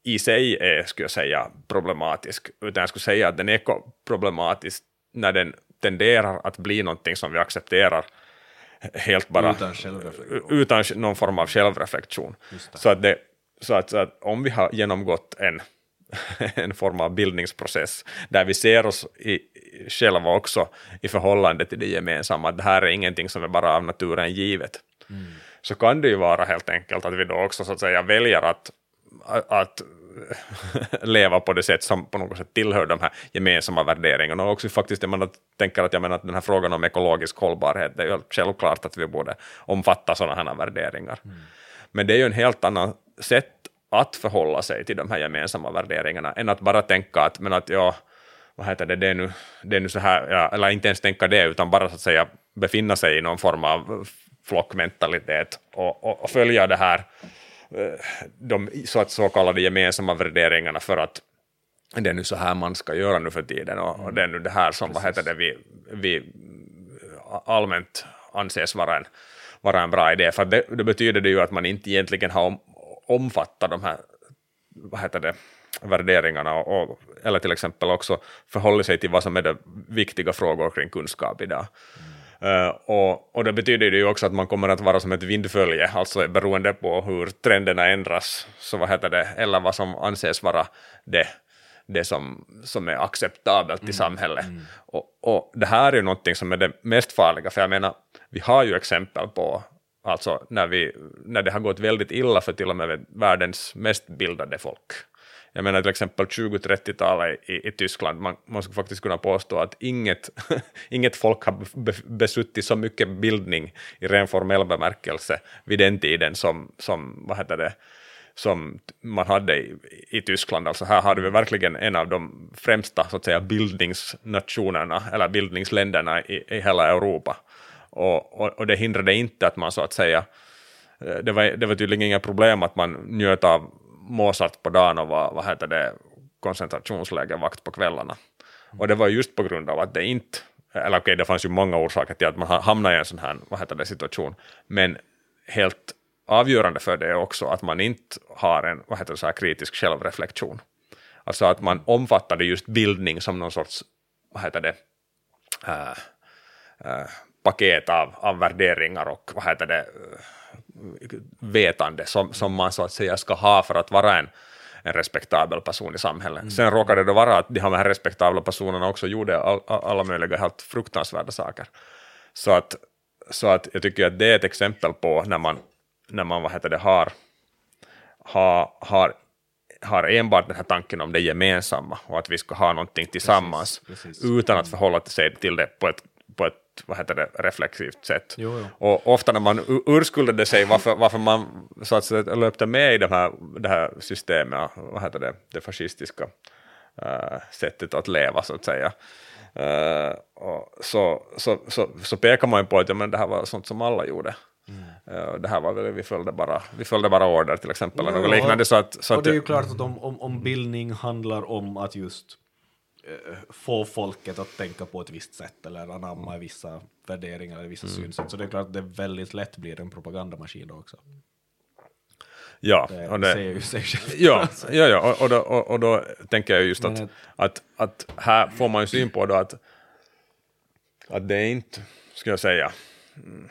i sig är, skulle jag säga, problematisk, utan jag skulle säga att den är problematisk när den tenderar att bli någonting som vi accepterar helt bara utan, utan någon form av självreflektion. Så, att, det, så, att, så att om vi har genomgått en, en form av bildningsprocess där vi ser oss i, själva också i förhållande till det gemensamma, att det här är ingenting som är bara av naturen givet, mm. så kan det ju vara helt enkelt att vi då också så att säga väljer att, att leva på det sätt som på något sätt tillhör de här gemensamma värderingarna. Och också faktiskt, jag menar, tänker att, jag menar, att den här frågan om ekologisk hållbarhet, det är ju självklart att vi borde omfatta sådana här värderingar. Mm. Men det är ju en helt annan sätt att förhålla sig till de här gemensamma värderingarna än att bara tänka att, men att ja, vad heter det, det är nu, det är nu så här, ja, eller inte ens tänka det, utan bara så att säga befinna sig i någon form av flockmentalitet och, och, och följa det här eh, de så, att så kallade gemensamma värderingarna för att det är nu så här man ska göra nu för tiden och, och det är nu det här som vad heter det, vi, vi eh, allmänt anses vara en, vara en bra idé. För det, det, betyder det ju att man inte egentligen har om, omfattat de här vad heter det, värderingarna och, och, eller till exempel också förhåller sig till vad som är de viktiga frågor kring kunskap idag. Uh, och, och det betyder ju också att man kommer att vara som ett vindfölje, alltså beroende på hur trenderna ändras, så vad heter det, eller vad som anses vara det, det som, som är acceptabelt mm. i samhället. Mm. Och, och det här är ju någonting som är det mest farliga, för jag menar, vi har ju exempel på alltså när, vi, när det har gått väldigt illa för till och med världens mest bildade folk. Jag menar till exempel 20-30-talet i, i, Tyskland, man, man skulle faktiskt kunna påstå att inget, inget folk har besuttit så mycket bildning i ren formell bemärkelse vid den tiden som, som vad heter det, som man hade i, i Tyskland. Alltså här hade vi verkligen en av de främsta så att säga, bildningsnationerna, eller bildningsländerna i, i hela Europa. Och, och, och, det hindrade inte att man så att säga, eh, det var, det var tydligen inga problem att man njöt av Mozart på dagen och var vad heter det, koncentrationslägervakt på kvällarna. Och det var just på grund av att det inte, eller okej, okay, det fanns ju många orsaker till att man hamnade i en sån här vad heter det, situation, men helt avgörande för det är också att man inte har en vad heter det, så här kritisk självreflektion. Alltså att man omfattade just bildning som någon sorts, vad heter det, äh, äh, paket av, av värderingar och vad heter det, vetande som, som man så att säga ska ha för att vara en, en respektabel person i samhället. Mm. Sen råkade det vara att de här respektabla personerna också gjorde all, alla möjliga helt fruktansvärda saker. Så att, så att jag tycker att det är ett exempel på när man, när man vad heter det, har, har, har har enbart den här tanken om det gemensamma och att vi ska ha någonting tillsammans precis, precis. utan att förhålla sig till det på ett, på ett vad heter det, reflexivt sätt. Jo, jo. Och ofta när man urskuldade sig varför, varför man så att säga, löpte med i det här, det här systemet, vad heter det, det fascistiska uh, sättet att leva så att säga. Uh, så, så, så, så pekar man ju på att ja, men det här var sånt som alla gjorde. Mm. Uh, det här var väl, vi följde bara, vi följde bara order till exempel, eller något liknande. Så att, så och det är ju klart att om, om, om bildning handlar om att just Eh, få folket att tänka på ett visst sätt eller anamma vissa värderingar eller vissa mm. synsätt. Så det är klart att det väldigt lätt blir en propagandamaskin då också. Ja, det, och det säger ju sig själv. Ja, ja, ja och, och, då, och, och då tänker jag just att, att, att här får man ju syn på då att, att det är inte, ska jag säga, mm,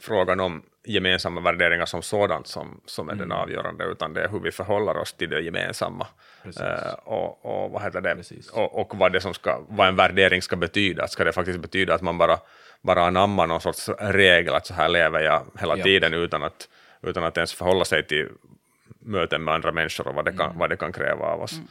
frågan om gemensamma värderingar som sådant som, som är mm. den avgörande, utan det är hur vi förhåller oss till det gemensamma. Uh, och, och, vad heter det? Och, och, vad, det som ska, vad en värdering ska betyda. Ska det faktiskt betyda att man bara, bara anammar någon sorts regel, att så här lever jag hela ja. tiden utan att, utan att ens förhålla sig till möten med andra människor och vad det kan, mm. vad det kan kräva av oss. Mm.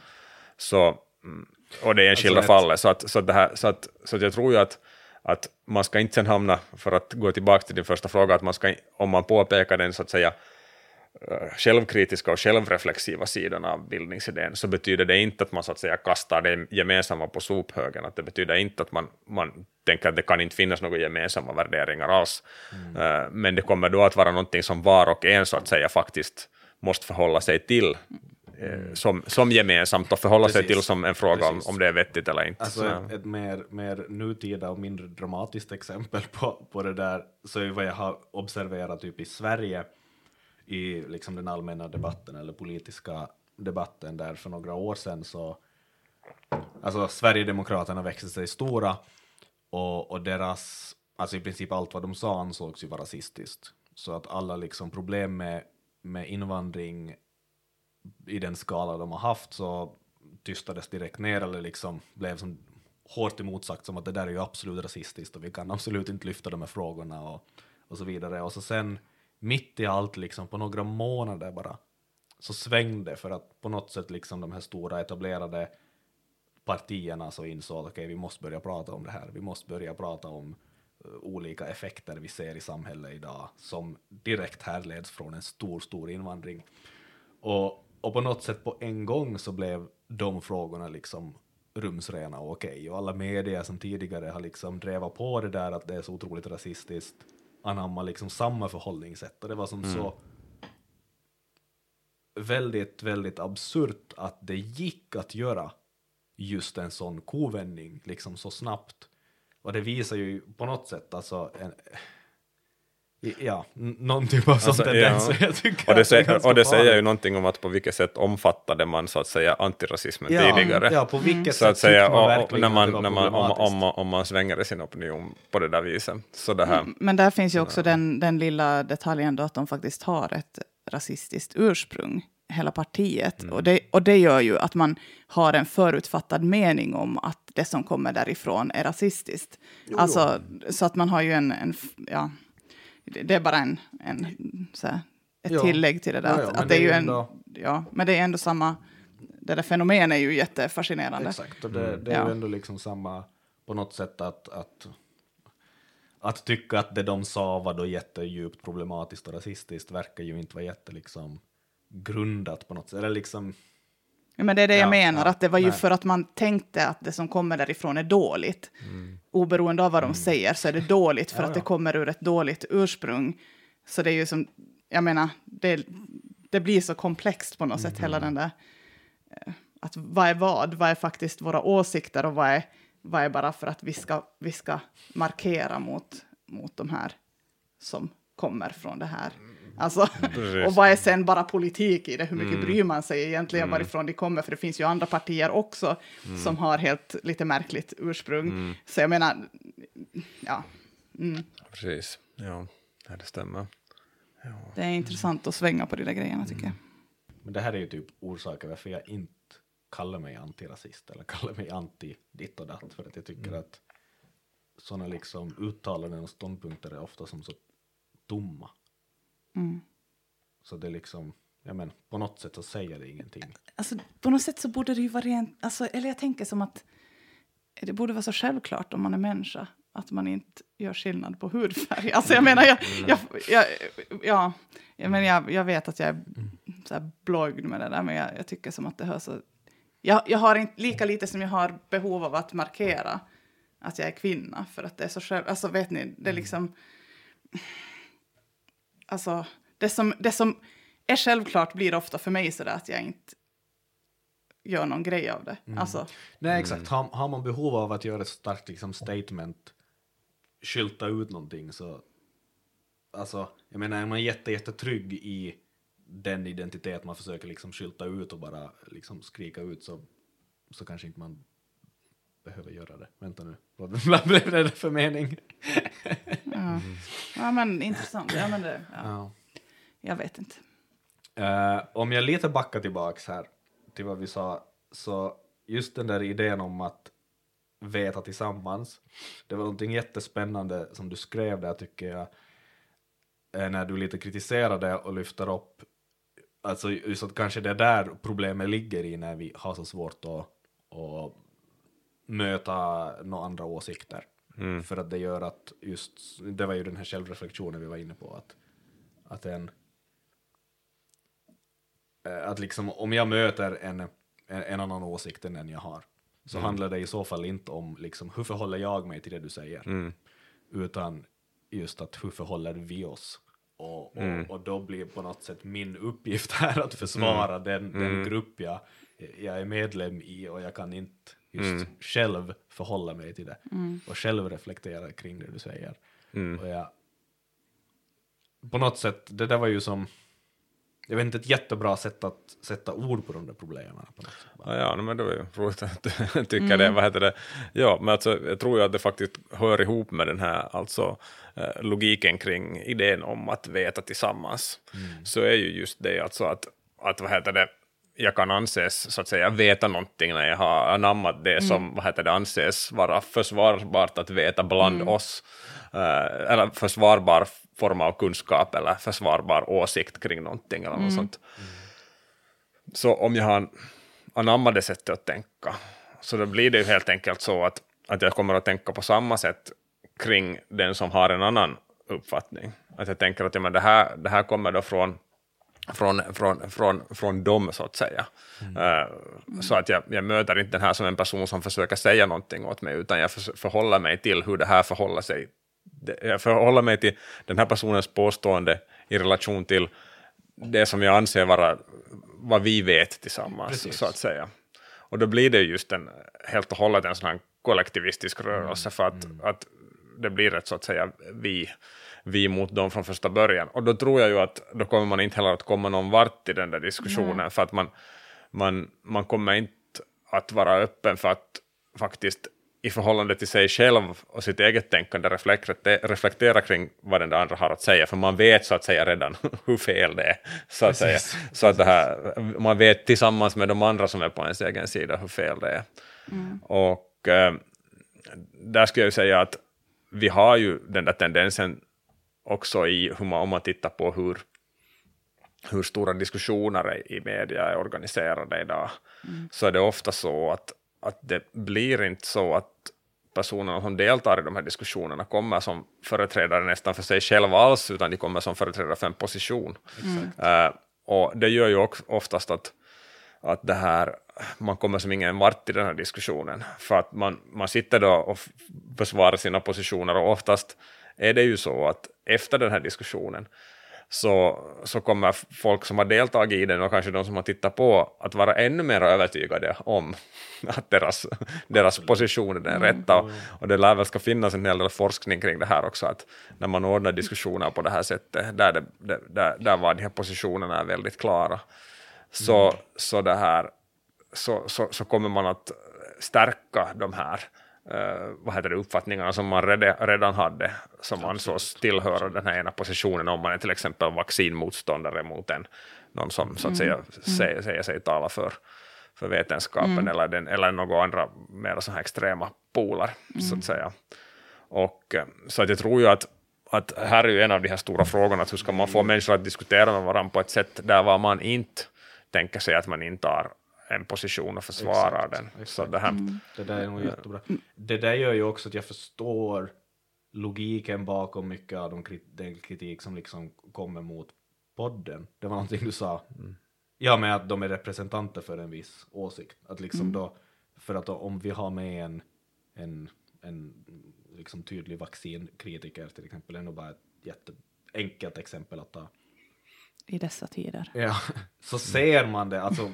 Så, mm, och det är en alltså fallet, så, att, så, att det här, så, att, så att jag tror ju att att man ska inte sen hamna, för att gå tillbaka till din första fråga, att man ska, om man påpekar den så att säga eh, självkritiska och självreflexiva sidan av bildningsidén så betyder det inte att man så att säga kastar det gemensamma på sophögen, att det betyder inte att man, man tänker att det kan inte finnas några gemensamma värderingar alls, mm. Eh, men det kommer då att vara någonting som var och en så att säga faktiskt måste förhålla sig till. Som, som gemensamt och förhålla Precis. sig till som en fråga om, om det är vettigt eller inte. Alltså ett, ett, mer, mer nutida och mindre dramatiskt exempel på, på det där så är vad jag har observerat typ i Sverige i liksom den allmänna debatten eller politiska debatten där för några år sedan så alltså Sverigedemokraterna växte sig stora och, och deras, alltså i princip allt vad de sa ansågs ju vara rasistiskt. Så att alla liksom problem med, med invandring i den skala de har haft så tystades direkt ner eller liksom blev som hårt emotsagt som att det där är ju absolut rasistiskt och vi kan absolut inte lyfta de här frågorna och, och så vidare. Och så sen mitt i allt, liksom på några månader bara, så svängde för att på något sätt liksom de här stora etablerade partierna så insåg att okay, vi måste börja prata om det här, vi måste börja prata om eh, olika effekter vi ser i samhället idag som direkt härleds från en stor, stor invandring. Och, och på något sätt på en gång så blev de frågorna liksom rumsrena och okej, okay. och alla medier som tidigare har liksom drevat på det där att det är så otroligt rasistiskt anamma liksom samma förhållningssätt och det var som mm. så väldigt, väldigt absurt att det gick att göra just en sån kovändning liksom så snabbt. Och det visar ju på något sätt alltså en, Ja, någon typ av alltså, sån tendens. Ja. och det, säger, och det säger ju någonting om att på vilket sätt omfattade man så att säga antirasismen ja, tidigare. Ja, på vilket så sätt att säga, man och, när man, när man, om, om, om man svänger i sin opinion på det där viset. Så det här, Men där finns ju också den, den lilla detaljen då att de faktiskt har ett rasistiskt ursprung, hela partiet. Mm. Och, det, och det gör ju att man har en förutfattad mening om att det som kommer därifrån är rasistiskt. Jo, alltså, så att man har ju en, en ja, det är bara en, en så här, ett ja. tillägg till det där. Ja, ja, att, att det är ju en, ja, men det är ändå samma, det där fenomenet är ju jättefascinerande. Exakt, och det, det är ju ändå liksom samma på något sätt att, att att tycka att det de sa var då jättedjupt problematiskt och rasistiskt verkar ju inte vara jätte liksom grundat på något sätt. Eller liksom, men det är det ja, jag menar, ja, att det var ju nej. för att man tänkte att det som kommer därifrån är dåligt. Mm. Oberoende av vad de mm. säger så är det dåligt för ja, att det kommer ur ett dåligt ursprung. Så det är ju som, jag menar, det, det blir så komplext på något mm. sätt, hela den där... Eh, att vad är vad? Vad är faktiskt våra åsikter och vad är, vad är bara för att vi ska, vi ska markera mot, mot de här som kommer från det här Alltså, och vad är sen bara politik i det? Hur mycket mm. bryr man sig egentligen mm. varifrån de kommer? För det finns ju andra partier också mm. som har helt lite märkligt ursprung. Mm. Så jag menar, ja. Mm. Precis, ja, det stämmer. Ja. Det är intressant att svänga på de där grejerna tycker jag. Men det här är ju typ orsaken varför jag inte kallar mig antirasist eller kallar mig anti ditt och datt. För att jag tycker mm. att sådana liksom uttalanden och ståndpunkter är ofta som så tomma. Mm. Så det är liksom, ja men på något sätt så säger det ingenting. Alltså på något sätt så borde det ju vara rent, alltså, eller jag tänker som att det borde vara så självklart om man är människa att man inte gör skillnad på hudfärg. Alltså jag menar, jag, mm. jag, jag, ja, jag, men jag, jag vet att jag är så här blogg med det där, men jag, jag tycker som att det hör så... Jag, jag har inte, lika lite som jag har behov av att markera att jag är kvinna, för att det är så själv... Alltså vet ni, det är mm. liksom alltså, det som, det som är självklart blir ofta för mig sådär att jag inte gör någon grej av det. Mm. Alltså. Nej, exakt. Har, har, man behov av att göra ett starkt liksom, statement, skylta ut någonting så, alltså, jag menar, är man jätte, jättetrygg i den identitet man försöker liksom skylta ut och bara liksom skrika ut så, så kanske inte man behöver göra det. Vänta nu, vad blev det för mening? Ja. ja, men intressant. Ja, men det, ja. ja. Jag vet inte. Uh, om jag lite backar tillbaks här till vad vi sa, så just den där idén om att veta tillsammans, det var någonting jättespännande som du skrev där tycker jag, eh, när du lite kritiserade och lyfter upp, alltså just att kanske det är där problemet ligger i när vi har så svårt att, att möta några andra åsikter. Mm. För att det gör att just, det var ju den här självreflektionen vi var inne på, att, att en, eh, att liksom om jag möter en, en, en annan åsikt än den jag har, så handlar det i så fall inte om liksom, hur förhåller jag mig till det du säger, utan just att hur förhåller vi oss? Och, och, och då blir på något sätt min uppgift här att försvara den, den grupp jag, jag är medlem i och jag kan inte just själv förhålla mig till det och själv reflektera kring det du säger. Och jag, på något sätt, det där var ju som, jag vet inte, ett jättebra sätt att sätta ord på de där problemen. På något sätt. Ja, ja men det var ju roligt att du tycker det. Vad heter det? Ja, men alltså, jag tror ju att det faktiskt hör ihop med den här alltså, eh, logiken kring idén om att veta tillsammans. Så är ju just det alltså att, att vad heter det, jag kan anses så att säga veta någonting när jag har anammat det som vad heter det, anses vara försvarbart att veta bland oss. Eh, eller försvarbar form av kunskap eller försvarbar åsikt kring någonting eller något sånt. Så om jag har anammat det sättet att tänka, så då blir det ju helt enkelt så att, att jag kommer att tänka på samma sätt kring den som har en annan uppfattning. Att jag tänker att ja, men det, här, det här kommer då från från, från, från, från dem, så att säga. Eh, så att jag, jag möter inte den här som en person som försöker säga någonting åt mig, utan jag för, förhåller mig till hur det här förhåller sig. Jag förhåller mig till den här personens påstående i relation till det som jag anser vara vad vi vet tillsammans, Precis. så att säga. Och då blir det just en, helt och hållet en sån här kollektivistisk rörelse, för att, att det blir ett så att säga vi, vi mot dem från första början. Och då tror jag ju att då kommer man inte heller att komma någon vart i den där diskussionen, för att man, man, man kommer inte att vara öppen för att faktiskt i förhållande till sig själv och sitt eget tänkande reflektera, reflektera kring vad den där andra har att säga, för man vet så att säga redan hur fel det är. Så att, säga. Så att här, man vet tillsammans med de andra som är på ens egen sida hur fel det är. Och eh, där skulle jag säga att vi har ju den där tendensen också i hur man, om man tittar på hur, hur stora diskussioner i media är organiserade idag, så är det ofta så att, att det blir inte så att personerna som deltar i de här diskussionerna kommer som företrädare nästan för sig själva alls, utan de kommer som företrädare för en position. Eh, och det gör ju också oftast att, att det här, man kommer som ingen vart i den här diskussionen, för att man, man sitter då och försvarar sina positioner och oftast är det ju så att efter den här diskussionen så, så kommer folk som har deltagit i den och kanske de som har tittat på att vara ännu mer övertygade om att deras, deras position är den rätta. Och, och det lär väl ska finnas en hel del forskning kring det här också, att när man ordnar diskussioner på det här sättet, där, det, där, där var de här positionerna är väldigt klara, så, så, det här, så, så, så kommer man att stärka de här eh, vad heter det, uppfattningarna som man redan, redan hade, som ansågs tillhöra den här ena positionen, om man är till exempel vaccinmotståndare mot en, någon som så att säga säger, säger sig tala för, för vetenskapen eller, den, eller några andra mer så här extrema poler, så att säga. Och, eh, så att jag tror ju att, att här är ju en av de här stora frågorna, att hur ska man få människor att diskutera med varandra på ett sätt där var man inte tänker sig att man intar en position och försvarar Exakt, den. exakt. Så det här, Det där är nog jättebra. Det där gör ju också att jag förstår logiken bakom mycket av de krit den kritik som liksom kommer mot podden. Det var någonting du sa. Ja, med att de är representanter för en viss åsikt. Att liksom då, för att då, om vi har med en, en, en liksom tydlig vaccinkritiker till exempel, är nog bara ett jätteenkelt exempel att ta. I dessa tider. Ja, så ser man det, alltså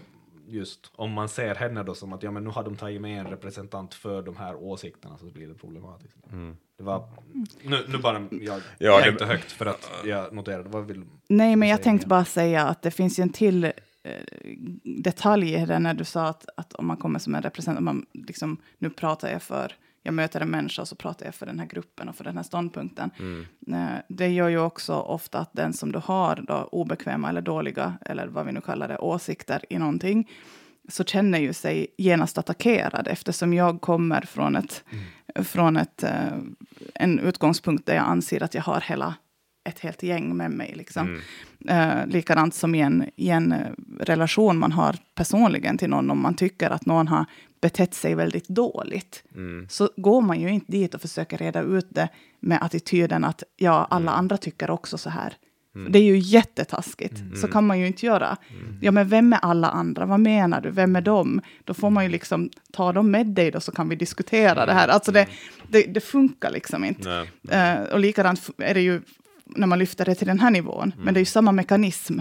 just om man ser henne då som att ja men nu har de tagit med en representant för de här åsikterna så blir det problematiskt. Det var, nu, nu bara, jag Ja, det- tänkte högt för att jag noterade, vad vill Nej, men jag tänkte bara säga att det finns ju en till eh, detalj i det när du sa att, att om man kommer som en representant, man liksom, nu pratar jag för, jag möter en människa och så pratar jag för den här gruppen och för den här ståndpunkten. Eh, det gör ju också ofta att den som du har då, obekväma eller dåliga, eller vad vi nu kallar det, åsikter i någonting, så känner ju sig genast attackerad eftersom jag kommer från, ett, från ett, eh, en utgångspunkt där jag anser att jag har hela ett helt gäng med mig. Liksom. Eh, likadant som i en, i en eh, relation man har personligen till någon, om man tycker att någon har betett sig väldigt dåligt, så går man ju inte dit och försöker reda ut det med attityden att ja, alla andra tycker också så här. Det är ju jättetaskigt. Så kan man ju inte göra. Ja, men vem är alla andra? Vad menar du? Vem är de? Då får man ju liksom ta dem med dig då, så kan vi diskutera det här. Alltså det, det, det funkar liksom inte. Nej. Eh, och likadant är det ju när man lyfter det till den här nivån. Men det är ju samma mekanism.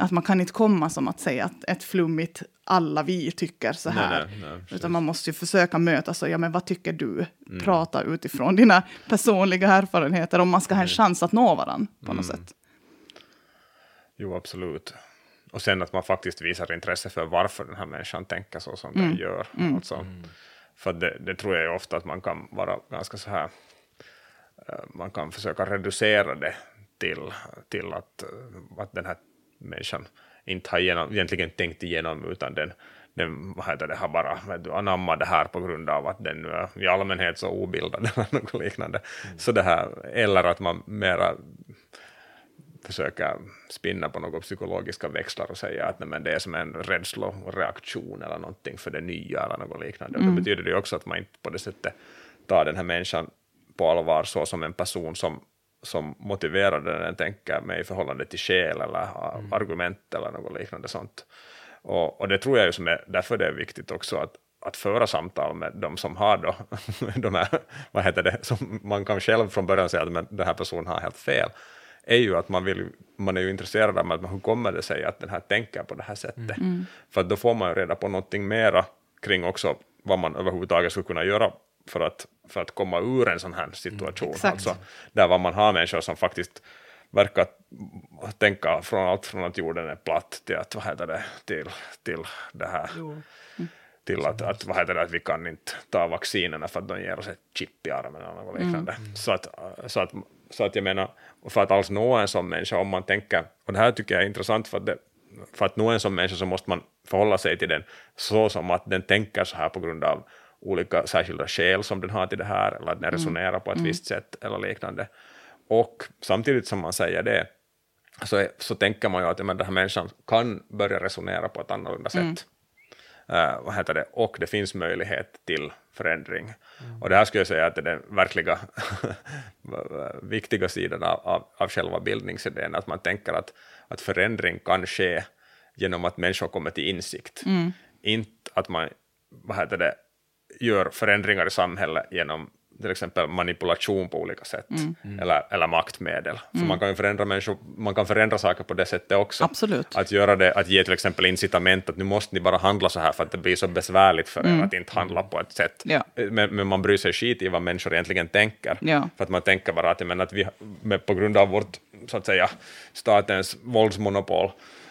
Mm. Att man kan inte komma som att säga att ett flummigt alla vi tycker så här. Nej, nej. Utan man måste ju försöka mötas och ja, men vad tycker du? Mm. Prata utifrån dina personliga erfarenheter om man ska Mm. ha en chans att nå varandra på något sätt. Jo, absolut. Och sen att man faktiskt visar intresse för varför den här människan tänker så som den gör. Alltså, För det, det tror jag ju ofta att man kan vara ganska så här, eh, man kan försöka reducera det till, till att, eh, att den här människan inte har genom, egentligen tänkt igenom utan den, den vad heter det, har bara du, anammat det här på grund av att den nu är i allmänhet så obildad eller något liknande. Så det här, eller att man mera försöka spinna på några psykologiska växlar och säga att nej, men det är som en rädsloreaktion eller någonting för det nya eller något liknande. Och då betyder det också att man inte på det sättet tar den här människan på allvar så som en person som, som motiverar den den tänker med i förhållande till skäl eller a- argument eller något liknande sånt. Och, och det tror jag ju som är, därför det är viktigt också att, att föra samtal med de som har då, de här, vad heter det, som man kan själv från början säga att men den här personen har helt fel, är ju att man, vill, man är ju intresserad av att, hur kommer det sig att den här tänker på det här sättet. För att då får man ju reda på någonting mera kring också vad man överhuvudtaget skulle kunna göra för att, för att komma ur en sån här situation. Exakt. Alltså, där var man har människor som faktiskt verkar tänka från allt från att jorden är platt till att, vad heter det, till, till det här till att, att, vad heter det, att vi kan inte ta vaccinerna för att de ger oss ett chip i armen eller något liknande. Så, att, så, att, så att jag menar, för att alls nå en sån människa, om man tänker, och det här tycker jag är intressant för att, det, för att nå en sån människa så måste man förhålla sig till den så som att den tänker så här på grund av olika särskilda skäl som den har till det här, eller att den resonerar på ett visst sätt eller liknande. Och samtidigt som man säger det, så, så tänker man ju att men den här människan kan börja resonera på ett annorlunda sätt. Eh, vad heter det? Och det finns möjlighet till förändring. Och det här skulle jag säga att det är den verkliga viktiga sidan av, av, av själva bildningsidén, att man tänker att, att förändring kan ske genom att människor kommer till insikt. Inte att man vad heter det, gör förändringar i samhället genom till exempel manipulation på olika sätt, eller, eller maktmedel. För man kan ju förändra människor, man kan förändra saker på det sättet också. Absolut. Att göra det, att ge till exempel incitament att nu måste ni bara handla så här för att det blir så besvärligt för er att inte handla på ett sätt. Ja. Men, men man bryr sig skit i vad människor egentligen tänker. Ja. För att man tänker bara att, jag menar, att vi, med, på grund av vårt, så att säga, statens våldsmonopol,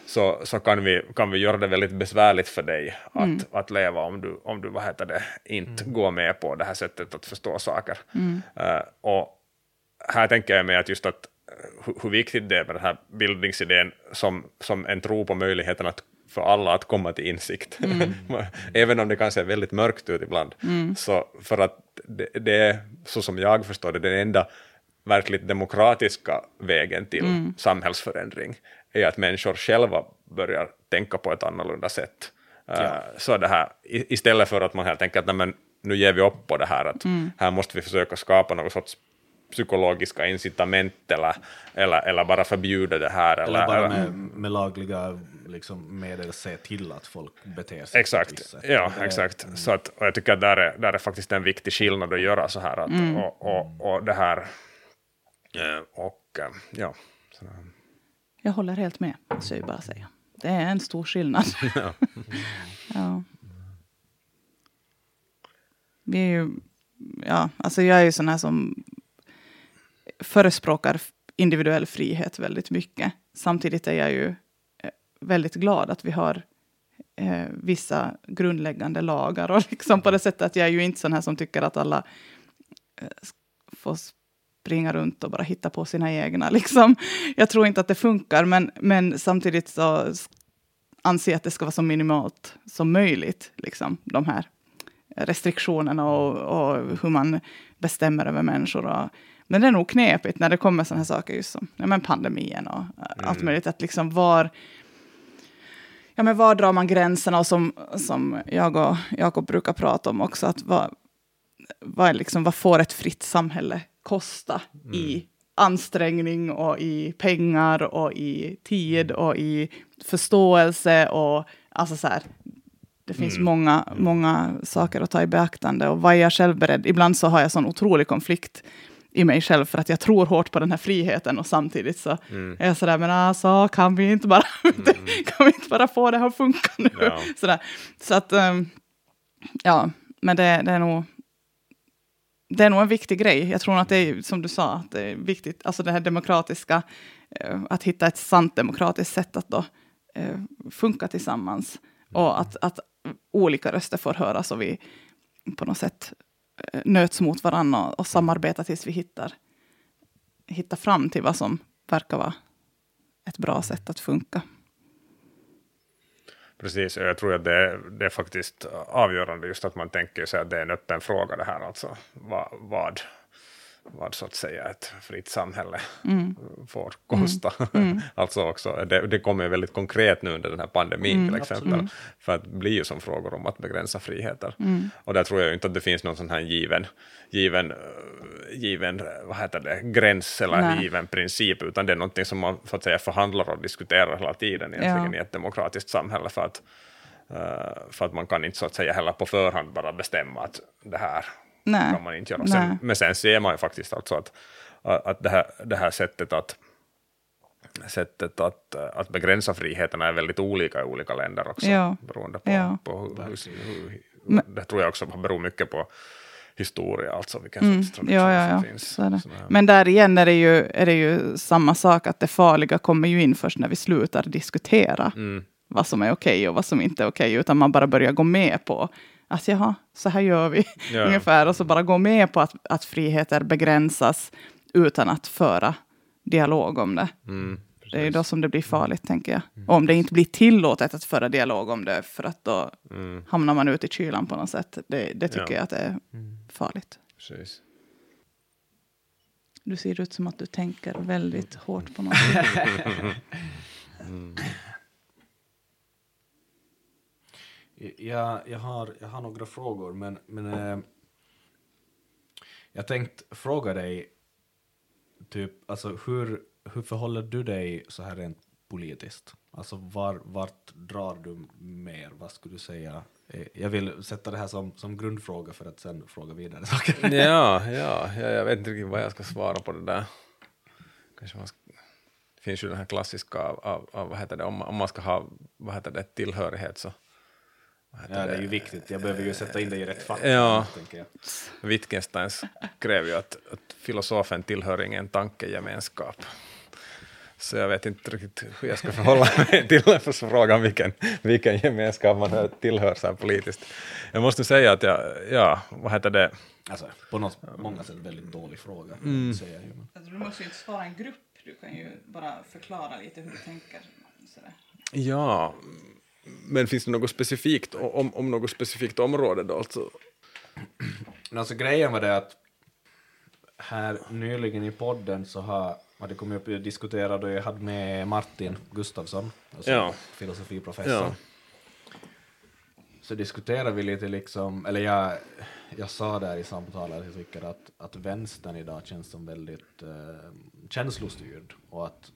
så, så kan, vi, kan vi göra det väldigt besvärligt för dig att, att leva om du, om du vad heter det, inte går med på det här sättet att förstå saker. Eh, och här tänker jag mig att just att eh, hur, hur viktigt det är med den här bildningsidén som, som en tro på möjligheten att för alla att komma till insikt. Även om det kanske är väldigt mörkt ut ibland. Så för att det, det är, så som jag förstår det, den enda verkligt demokratiska vägen till samhällsförändring är att människor själva börjar tänka på ett annorlunda sätt. Eh, Så det här, istället för att man helt enkelt, nej, men nu ger vi upp på det här, att här måste vi försöka skapa någon sorts psykologiska incitament eller, eller, eller bara förbjuda det här. Eller bara eller- med, med lagliga liksom, medel se till att folk beter sig på ett Exakt, visst sätt. ja, Det- exakt. Så att, och jag tycker att där är, där är faktiskt en viktig skillnad att göra så här. Att, Mm. och, och, och det här, eh, och eh, ja. Så, Jag håller helt med, så jag bara säga. Det är en stor skillnad. ja. Vi är ju, ja, alltså jag är ju sån här som förespråkar individuell frihet väldigt mycket. Samtidigt är jag ju eh, väldigt glad att vi har eh, vissa grundläggande lagar. Och liksom på det sättet att jag är ju inte sån här som tycker att alla eh, får springa runt och bara hitta på sina egna. Liksom. Jag tror inte att det funkar, men, men samtidigt så anser jag att det ska vara så minimalt som möjligt, liksom, de här restriktionerna och, och hur man bestämmer över människor. Och, men det är nog knepigt när det kommer sådana här saker, just som ja, men pandemin och eh, allt möjligt. Att liksom var, ja, men var drar man gränserna? Och som, som jag och Jakob brukar prata om också, att vad, vad, liksom, vad får ett fritt samhälle kosta i ansträngning och i pengar och i tid och i förståelse och alltså så här. Det finns Mm. många, många saker att ta i beaktande och vad är jag själv beredd? Ibland så har jag sån otrolig konflikt i mig själv för att jag tror hårt på den här friheten och samtidigt så Mm. är jag sådär, men alltså kan vi inte bara, kan vi inte bara få det här att funka nu? Ja. Sådär. Så att, ehm, ja, men det, det är nog det är nog en viktig grej. Jag tror att det är, som du sa, att det är viktigt, alltså det här demokratiska, eh, att hitta ett sant demokratiskt sätt att då eh, funka tillsammans. Och att, att olika röster får höras och vi på något sätt eh, nöts mot varandra och, och samarbetar tills vi hittar, hittar fram till vad som verkar vara ett bra sätt att funka. Precis, och jag tror att det, det är faktiskt avgörande just att man tänker sig att det är en öppen fråga det här, alltså. Vad, vad, vad så att säga ett fritt samhälle Mm. får kosta. alltså också, det, det kommer ju väldigt konkret nu under den här pandemin Mm, till exempel, för att det blir ju som frågor om att begränsa friheter. Mm. Och där tror jag inte att det finns någon sån här given, given, given vad heter det, gräns eller Nej. given princip, utan det är någonting som man så att säga förhandlar och diskuterar hela tiden egentligen Ja. i ett demokratiskt samhälle, för att, eh, för att man kan inte så att säga heller på förhand bara bestämma att det här Nej. kan man inte göra. Sen, men sen ser man ju faktiskt alltså att, att det, här, det här sättet att sättet att, att begränsa friheterna är väldigt olika i olika länder också, Ja. beroende på, Ja. på hur, hur, hur, Men- det tror jag också beror mycket på historia, alltså vilken Mm. sorts tradition Ja, ja, som ja. finns. Det. Sådär. Men där igen är det, ju, är det ju samma sak, att det farliga kommer ju in först när vi slutar diskutera Mm. vad som är okej och vad som inte är okej, utan man bara börjar gå med på att jaha, så här gör vi Ja. ungefär, och så bara gå med på att, att friheter begränsas utan att föra dialog om det. Mm, Det är ju då som det blir farligt, tänker jag. Och om det inte blir tillåtet att föra dialog om det, för att då Mm, hamnar man ute i kylan på något sätt. Det, det tycker Ja. jag att det är farligt. precis. Du ser ut som att du tänker väldigt hårt på något sätt. Jag, jag, har, jag har några frågor, men, men äh, jag tänkte fråga dig, typ, alltså hur, hur förhåller du dig så här rent politiskt? Alltså var, vart drar du mer? Vad skulle du säga? Eh, jag vill sätta det här som, som grundfråga för att sen fråga vidare saker. Ja, ja, ja, jag vet inte riktigt vad jag ska svara på det där. Kanske man ska, det finns ju den här klassiska av, av, av vad heter det, om, om man ska ha vad heter det, tillhörighet så Ja, det är ju viktigt. Jag behöver ju sätta in det i rätt fack. Ja. Wittgenstein skrev ju att, att filosofen tillhör ingen tankegemenskap. Så jag vet inte riktigt hur jag ska förhålla mig till frågan vilken, vilken gemenskap man hör- tillhör så här politiskt. Jag måste säga att jag, ja, vad heter det, Alltså, på något många sätt väldigt dålig fråga. Mm. Säger jag ju. men- Alltså, du måste ju inte svara en grupp. Du kan ju bara förklara lite hur du tänker. Sådär. ja, men finns det något specifikt, om, om något specifikt område då alltså? Alltså grejen var det att här nyligen i podden så har, har det kommit upp och diskuterat och jag hade med Martin Gustafsson, alltså Ja. filosofiprofessor. Ja. Så diskuterade vi lite liksom, eller jag, jag sa där i samtalet att jag tycker att, att vänstern idag känns som väldigt eh, känslostyrd och att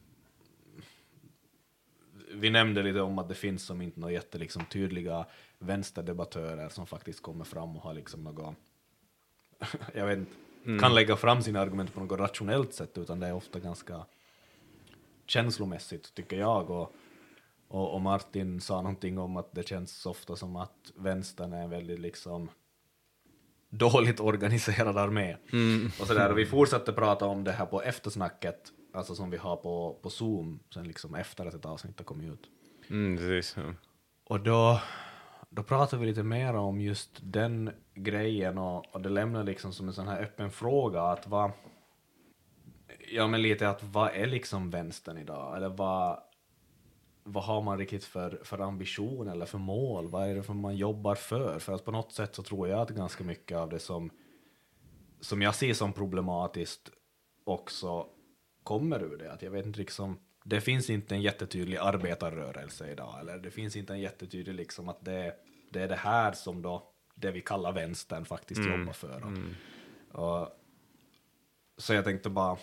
vi nämnde lite om att det finns som inte några jätte liksom, tydliga vänsterdebattörer som faktiskt kommer fram och har liksom något, jag vet inte, kan lägga fram sina argument på något rationellt sätt utan det är ofta ganska känslomässigt tycker jag. Och, och, och Martin sa någonting om att det känns ofta som att vänstern är en väldigt liksom dåligt organiserad armé. Och, sådär, och vi fortsatte prata om det här på eftersnacket, alltså som vi har på, på Zoom, sen liksom efter att ett avsnitt har kommit ut. Mm, precis. Ja. Och då, då pratade vi lite mer om just den grejen och, och det lämnar liksom som en sån här öppen fråga att vad, ja men lite att vad är liksom vänstern idag? Eller vad, vad har man riktigt för, för ambition eller för mål? Vad är det för man jobbar för? För att på något sätt så tror jag att ganska mycket av det som, som jag ser som problematiskt också kommer ur det. Att jag vet inte liksom, det finns inte en jättetydlig arbetarrörelse idag, eller det finns inte en jättetydlig liksom att det, det är det här som då det vi kallar vänstern faktiskt jobbar för. Och, och, så jag tänkte bara,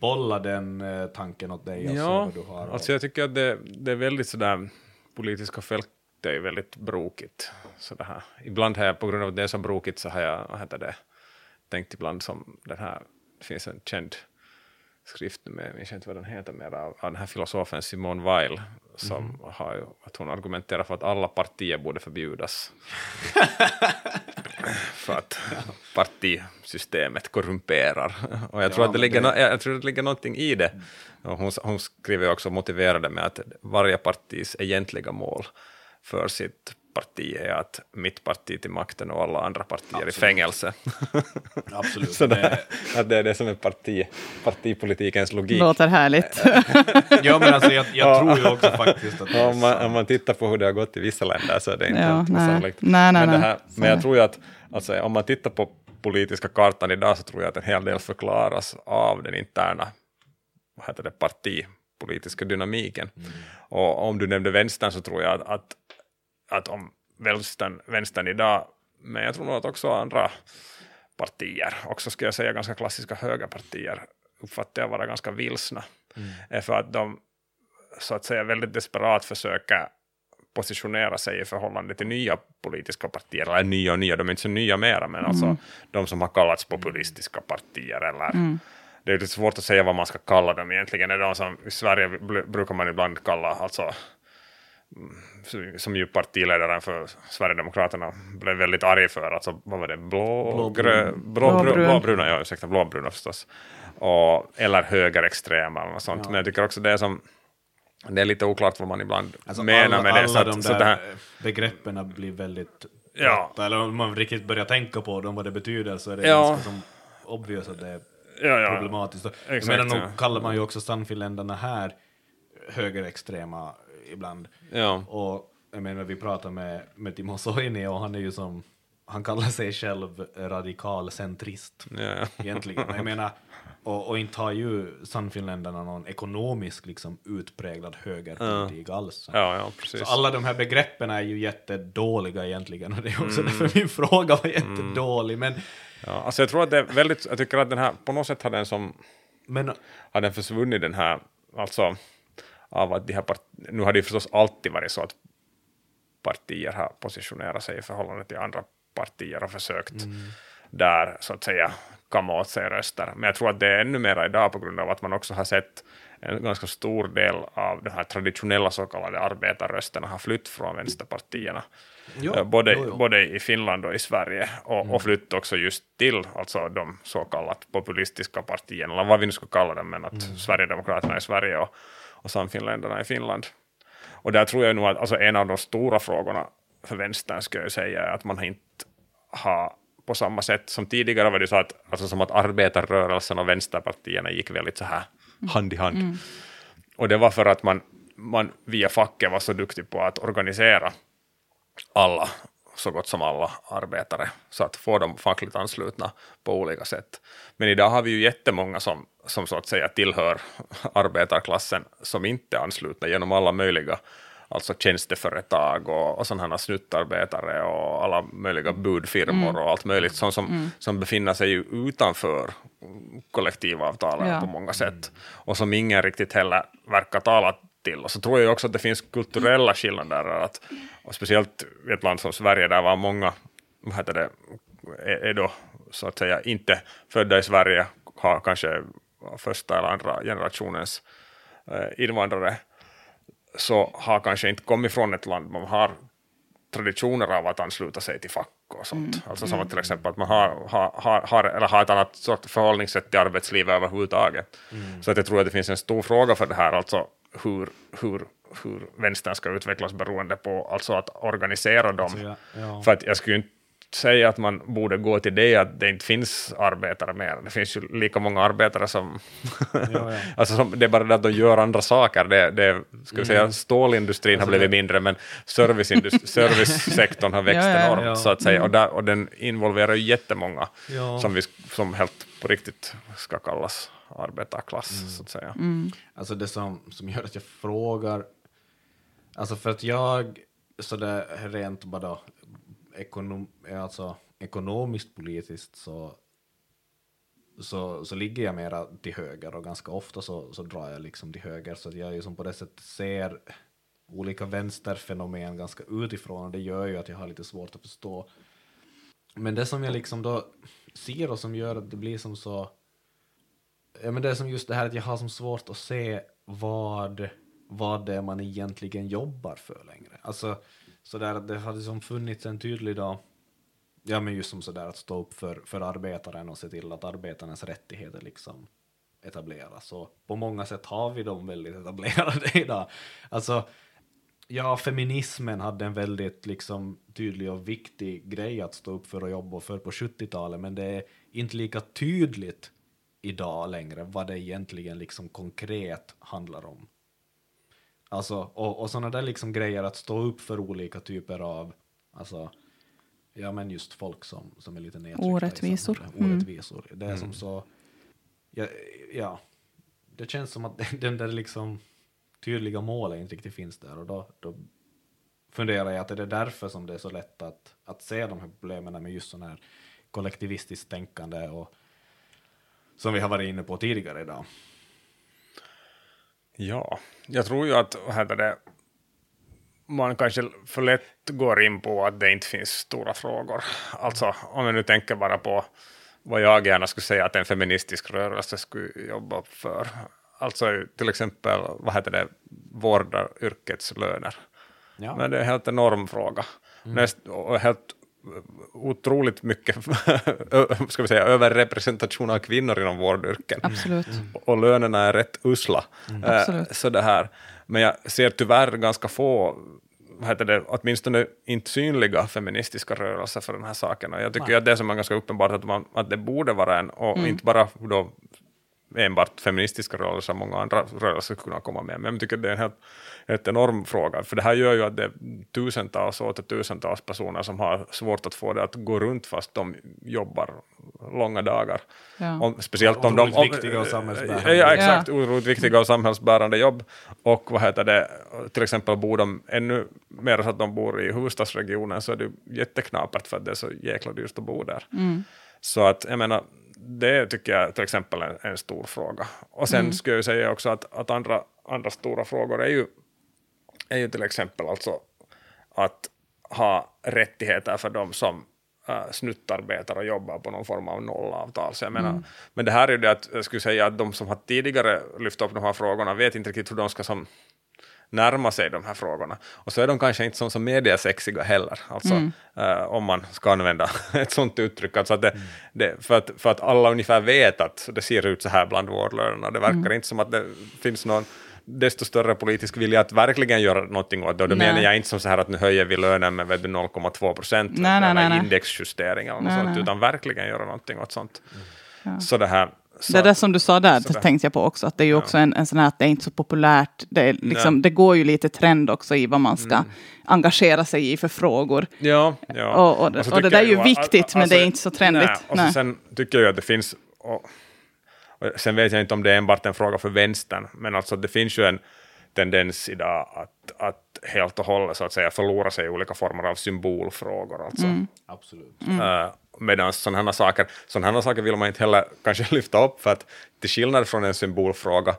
bolla den eh, tanken åt dig och Ja, vad du har. alltså jag tycker att det, det är väldigt sådär, politiska fältet är väldigt brokigt. Så här. Ibland har jag, på grund av att det är så brokigt, så har jag vad heter det, tänkt ibland som den här, det finns en känd skrift med, jag minns inte vad den heter mer, av, av den här filosofen Simone Weil, som Mhm. har ju, att hon argumenterar för att alla partier borde förbjudas. för att partisystemet korrumperar. Och jag tror, Ja, att det ligger, det- no, jag tror att det ligger någonting i det. Och hon, hon skriver också motiverade med att varje partis egentliga mål för sitt parti är att mitt parti till makten och alla andra partier i fängelse. Absolut. Så det, det, att det är det som är parti, partipolitikens logik. Låter härligt. ja, men alltså jag, jag tror ju också faktiskt att det är Om man, om man tittar på hur det har gått i vissa länder så är det inte Ja, helt osannolikt. Men, det här, men jag tror ju att alltså, om man tittar på politiska kartan idag så tror jag att en hel del förklaras av den interna vad heter det, partipolitiska dynamiken. Mm. Och om du nämnde vänstern så tror jag att, att, att om vänstern, vänstern idag, men jag tror nog att också andra partier, också ska jag säga ganska klassiska högerpartier, uppfattar jag vara ganska vilsna. Mm. För att de så att säga väldigt desperat försöker positionera sig i förhållande till nya politiska partier, eller nya och nya, de är inte så nya mera, men alltså de som har kallats populistiska partier eller det är lite svårt att säga vad man ska kalla dem egentligen. Det är de som i Sverige brukar man ibland kalla, alltså mm, som ju partiledaren för Sverigedemokraterna blev väldigt arg för, alltså vad var det, blå, Blåbrun. grö, blå, blå, Blåbrun. blåbruna, ja ursäkta, blåbruna förstås, och, eller högerextrema eller något sånt, men jag tycker också det är som det är lite oklart vad man ibland Alltså menar alla, med det. alla Så de att, så där det här, begreppen blir väldigt Ja. platta, eller om man riktigt börjar tänka på dem, vad det betyder, så är det Ja. ganska som obvious att det är ja, ja, problematiskt. Och jag Exakt, menar, nog ja. kallar man ju också Sannfinländarna här högerextrema ibland. ja, Och jag menar, vi pratar med, med Timo Soini och han är ju som, han kallar sig själv radikal centrist ja, ja. egentligen. Jag menar, och, och inte har ju Sannfinländarna någon ekonomisk liksom utpräglad högerpolitik alls. ja, ja, precis. Så alla de här begreppen är ju jättedåliga egentligen och det är också Mm. därför min fråga var jättedålig. Men, Ja, alltså jag tror att det är väldigt, jag tycker att den här, på något sätt har den som men har den försvunnit den här, alltså av att de här nu har det ju förstås alltid varit så att partier har positionerat sig i förhållande till andra partier och försökt där så att säga kamma åt sig röster. Men jag tror att det är ännu mer idag på grund av att man också har sett en ganska stor del av de här traditionella så kallade arbetarrösterna har flytt från vänsterpartierna. Jo, Eh, både, jo, jo. både i Finland och i Sverige och, och flytt också just till alltså de så kallat populistiska partierna, eller vad vi nu ska kalla dem, men att Sverigedemokraterna i Sverige och, och Sannfinländarna i Finland. Och där tror jag nog att alltså en av de stora frågorna för vänstern ska jag säga är att man inte har på samma sätt som tidigare var det så att, alltså som att arbetarrörelsen och vänsterpartierna gick väldigt så här hand i hand. Och det var för att man, man via facket var så duktig på att organisera alla, så gott som alla arbetare, så att få dem fackligt anslutna på olika sätt. Men idag har vi ju jättemånga som, som så att säga tillhör arbetarklassen som inte är anslutna genom alla möjliga alltså tjänsteföretag och, och sådana snuttarbetare och alla möjliga budfirmor och allt möjligt som, som, som befinner sig utanför kollektivavtalen Ja. på många sätt. Och som ingen riktigt heller verkar tala till. Och så tror jag också att det finns kulturella skillnader, att, och speciellt i ett land som Sverige där var många, vad heter det, är, då så att säga inte födda i Sverige, har kanske första eller andra generationens eh, invandrare, så har kanske inte kommit från ett land, man har traditioner av att ansluta sig till fack och sånt. Alltså som att till exempel att man har, har, har, eller har ett annat sort förhållningssätt till arbetslivet överhuvudtaget. Så att jag tror att det finns en stor fråga för det här, alltså hur, hur, hur vänstern ska utvecklas beroende på alltså att organisera dem. Så ja, ja. För att jag skulle inte säga att man borde gå till det att det inte finns arbetare mer. Det finns ju lika många arbetare som... ja. alltså som det är bara det att de gör andra saker. Det, det, ska vi säga, Mm. stålindustrin Alltså har blivit mindre, men servicesektorn har växt Ja, ja, ja. enormt, Ja. så att säga. Och, där, och den involverar ju jättemånga Ja. som, vi, som helt på riktigt ska kallas arbetarklass, så att säga. Alltså det som, som gör att jag frågar, alltså för att jag sådär rent bara ekonom, alltså ekonomiskt politiskt så så, så ligger jag mera till höger och ganska ofta så, så drar jag liksom till höger så att jag ju som på det sättet ser olika vänsterfenomen ganska utifrån och det gör ju att jag har lite svårt att förstå. Men det som jag liksom då ser och som gör att det blir som så Ja, men det är som just det här att jag har som svårt att se vad, vad det är man egentligen jobbar för längre. Alltså, så där, det har som funnits en tydlig då, ja men just som sådär att stå upp för, för arbetaren och se till att arbetarnas rättigheter liksom etableras. Och på många sätt har vi dem väldigt etablerade idag. Alltså, ja, feminismen hade en väldigt liksom tydlig och viktig grej att stå upp för och jobba för på 70-talet, men det är inte lika tydligt idag längre vad det egentligen liksom konkret handlar om. Alltså, och, och sådana där liksom grejer att stå upp för olika typer av, alltså, ja men just folk som, som är lite nedtryckta. i Orättvisor. Mm. Orättvisor. Det är som så, ja, ja, det känns som att den där liksom tydliga målet inte riktigt finns där och då, då funderar jag att är det därför som det är så lätt att, att se de här problemen med just sån här kollektivistiskt tänkande och som vi har varit inne på tidigare idag. Ja, jag tror ju att heter det, man kanske för lätt går in på att det inte finns stora frågor. Alltså om jag nu tänker bara på vad jag gärna skulle säga att en feministisk rörelse skulle jobba för. Alltså till exempel, vad heter det, vårdaryrkets löner. Ja. Men det är en helt enorm fråga. Näst, och helt otroligt mycket ska vi säga, överrepresentation av kvinnor inom vårdyrken. Absolut. Och lönerna är rätt usla. Eh, Absolut. så det här. Men jag ser tyvärr ganska få vad heter det, åtminstone inte synliga feministiska rörelser för den här saken. Och jag tycker att det som är ganska uppenbart att, man, att det borde vara en, och inte bara då enbart feministiska rörelser, många andra rörelser skulle kunna komma med. Men jag tycker det är en helt, helt enorm fråga, för det här gör ju att det är tusentals och åter tusentals personer som har svårt att få det att gå runt fast de jobbar långa dagar. Ja. Om, speciellt om de... Om, viktiga och samhällsbärande. Ja, exakt, otroligt viktiga och samhällsbärande jobb. Och vad heter det, till exempel bor de ännu mer så att de bor i huvudstadsregionen så är det jätteknapert för att det är så jäkla dyrt att bo där. Så att jag menar, det tycker jag till exempel är en, stor fråga. Och sen skulle jag säga också att, att andra, andra stora frågor är ju, är ju till exempel alltså att ha rättigheter för de som uh, snuttarbetar och jobbar på någon form av nollavtal. Så jag menar, Men det här är ju det att jag skulle säga att de som har tidigare lyft upp de här frågorna vet inte riktigt hur de ska som närma sig de här frågorna. Och så är de kanske inte som så mediasexiga heller, alltså, eh, om man ska använda ett sånt uttryck. Alltså att det, det, för, att, för att alla ungefär vet att det ser ut så här bland vårdlönerna. Det verkar inte som att det finns någon desto större politisk vilja att verkligen göra någonting åt det. Och då Nej. menar jag inte som så här att nu höjer vi lönen med vet du, 0,2 procent Nej, nej, nej, eller nej. indexjustering eller något Nej, sånt, nej. utan verkligen göra någonting åt sånt. Så det här... Så Det där som du sa där, tänkte jag på också, att det är ju också en, en sån här att det är inte så populärt. Det, är liksom, det går ju lite trend också i vad man ska Mm. engagera sig i för frågor. Ja, ja. Och- och det- så och det där är ju viktigt, men alltså, det är inte så trendigt. Nej, och Nej. Så sen tycker jag att det finns, och, och sen vet jag inte om det är enbart en fråga för vänstern, men alltså det finns ju en tendens idag att, att helt och hållet så att säga förlora sig i olika former av symbolfrågor. Alltså. Mm. Absolut. Uh, medan sådana saker, sådana saker vill man inte heller kanske lyfta upp, för att till skillnad från en symbolfråga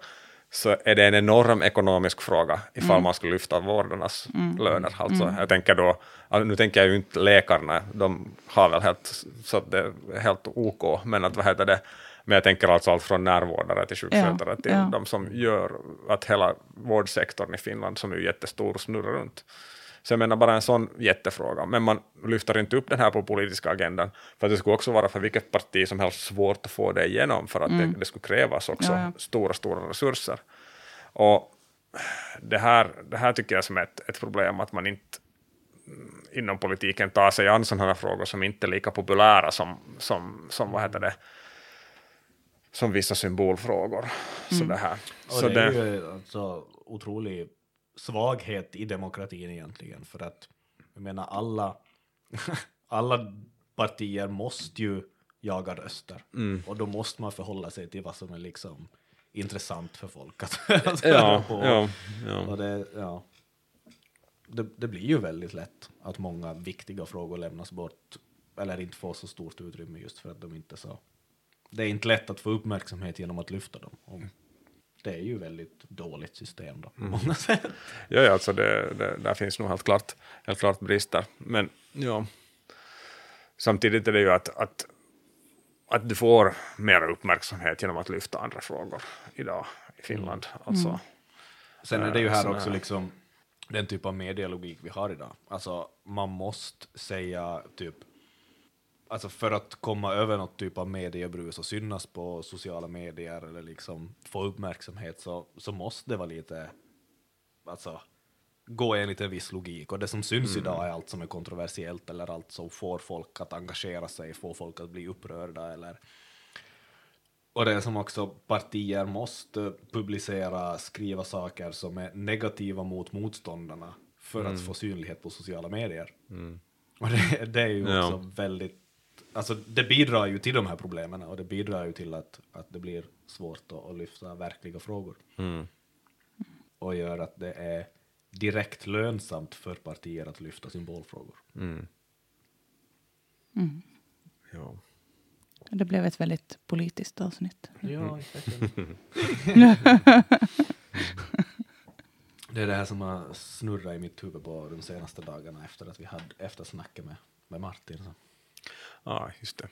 så är det en enorm ekonomisk fråga ifall man skulle lyfta vårdarnas löner. Alltså, jag tänker då, nu tänker jag ju inte läkarna, de har väl helt, så det är helt OK, men att vad heter det, men jag tänker alltså allt från närvårdare till sjukskötare till ja. de som gör att hela vårdsektorn i Finland, som är jättestor, snurrar runt. Så jag menar bara en sån jättefråga, men man lyfter inte upp den här på politiska agendan, för att det skulle också vara för vilket parti som helst svårt att få det igenom, för att det, det skulle krävas också Ja, ja. stora, stora resurser. Och det här, det här tycker jag som är ett, ett problem, att man inte mm, inom politiken tar sig an sådana här frågor som inte är lika populära som, som, som vad heter det, som vissa symbolfrågor. Så det här. Och Så det är det, ju alltså otrolig svaghet i demokratin egentligen, för att jag menar alla, alla partier måste ju jaga röster, Mm. och då måste man förhålla sig till vad som är liksom intressant för folk att ja, på. ja, ja. Det, ja. Det, det blir ju väldigt lätt att många viktiga frågor lämnas bort eller inte får så stort utrymme just för att de inte så det är inte lätt att få uppmärksamhet genom att lyfta dem. Och det är ju väldigt dåligt system då, på många sätt. Ja, ja alltså det, det, där finns nog helt klart, helt klart brister. Men ja, samtidigt är det ju att, att, att du får mer uppmärksamhet genom att lyfta andra frågor idag i Finland. Alltså, Sen är det ju här Sån också här- liksom den typ av medialogik vi har idag. Alltså man måste säga typ, alltså för att komma över något typ av mediebrus och synas på sociala medier eller liksom få uppmärksamhet så, så måste det vara lite, alltså gå enligt en viss logik. Och det som syns idag är allt som är kontroversiellt eller allt som får folk att engagera sig, får folk att bli upprörda eller och det är som också partier måste publicera, skriva saker som är negativa mot motståndarna för att få synlighet på sociala medier. Och det, det är ju Ja. också väldigt, alltså det bidrar ju till de här problemen och det bidrar ju till att, att det blir svårt att, att lyfta verkliga frågor. mm, Och gör att det är direkt lönsamt för partier att lyfta symbolfrågor. mm. Ja. Det blev ett väldigt politiskt avsnitt. Ja, Det är det här som har snurrat i mitt huvud på de senaste dagarna efter att vi hade eftersnacket med, med Martin. Så. Ja, just det.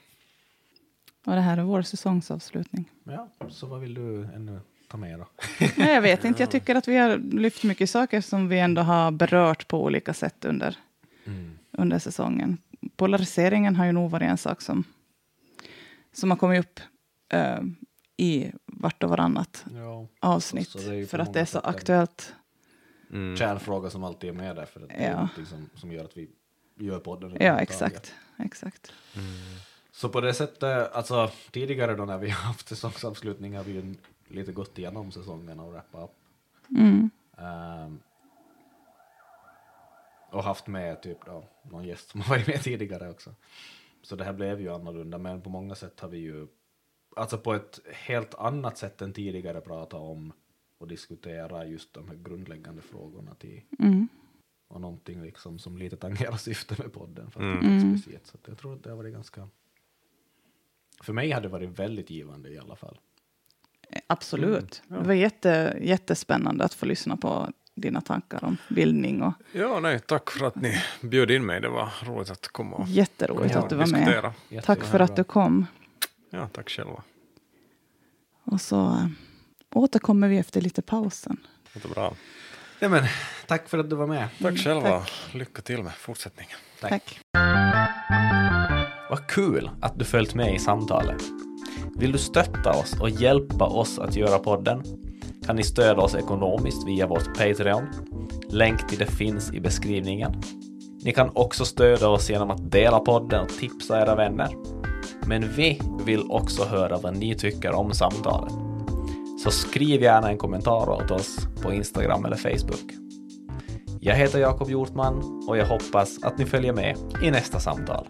Och det här är vår säsongsavslutning. Ja, så vad vill du ännu ta med då? Nej, jag vet inte, jag tycker att vi har lyft mycket saker som vi ändå har berört på olika sätt under, under säsongen. Polariseringen har ju nog varit en sak som, som har kommit upp eh, i vart och varannat Ja, avsnitt. Är för att det är så aktuellt. Mm. kärnfråga som alltid är med där, för att det är Ja. någonting som, som gör att vi gör podden. Ja, exakt. exakt. Så på det sättet, alltså tidigare då när vi har haft säsongsavslutningar har vi ju lite gått igenom säsongen och wrappat upp. Mm. Ehm, och haft med typ då, någon gäst som har varit med tidigare också. Så det här blev ju annorlunda, men på många sätt har vi ju, alltså på ett helt annat sätt än tidigare pratat om och diskutera just de här grundläggande frågorna till, Mm. Och någonting liksom som lite tangerar syftet med podden. För att Mm. det är speciellt. Så att jag tror att det har varit ganska, för mig hade det varit väldigt givande i alla fall. Absolut. Det var jätte, jättespännande att få lyssna på dina tankar om bildning. Och Ja, nej, tack för att ni bjöd in mig. Det var roligt att komma och jätteroligt att du var med. diskutera. Tack för att du kom. Ja, tack själva. Och så eh, återkommer vi efter lite pausen. Jättebra. Ja, men, tack för att du var med. Tack själva. tack. Lycka till med fortsättningen. Tack. Tack. Vad kul att du följt med i samtalet. Vill du stötta oss och hjälpa oss att göra podden? Kan ni stödja oss ekonomiskt via vårt Patreon. Länk till det finns i beskrivningen. Ni kan också stödja oss genom att dela podden och tipsa era vänner. Men vi vill också höra vad ni tycker om samtalet. Så skriv gärna en kommentar åt oss på Instagram eller Facebook. Jag heter Jakob Hjortman och jag hoppas att ni följer med i nästa samtal.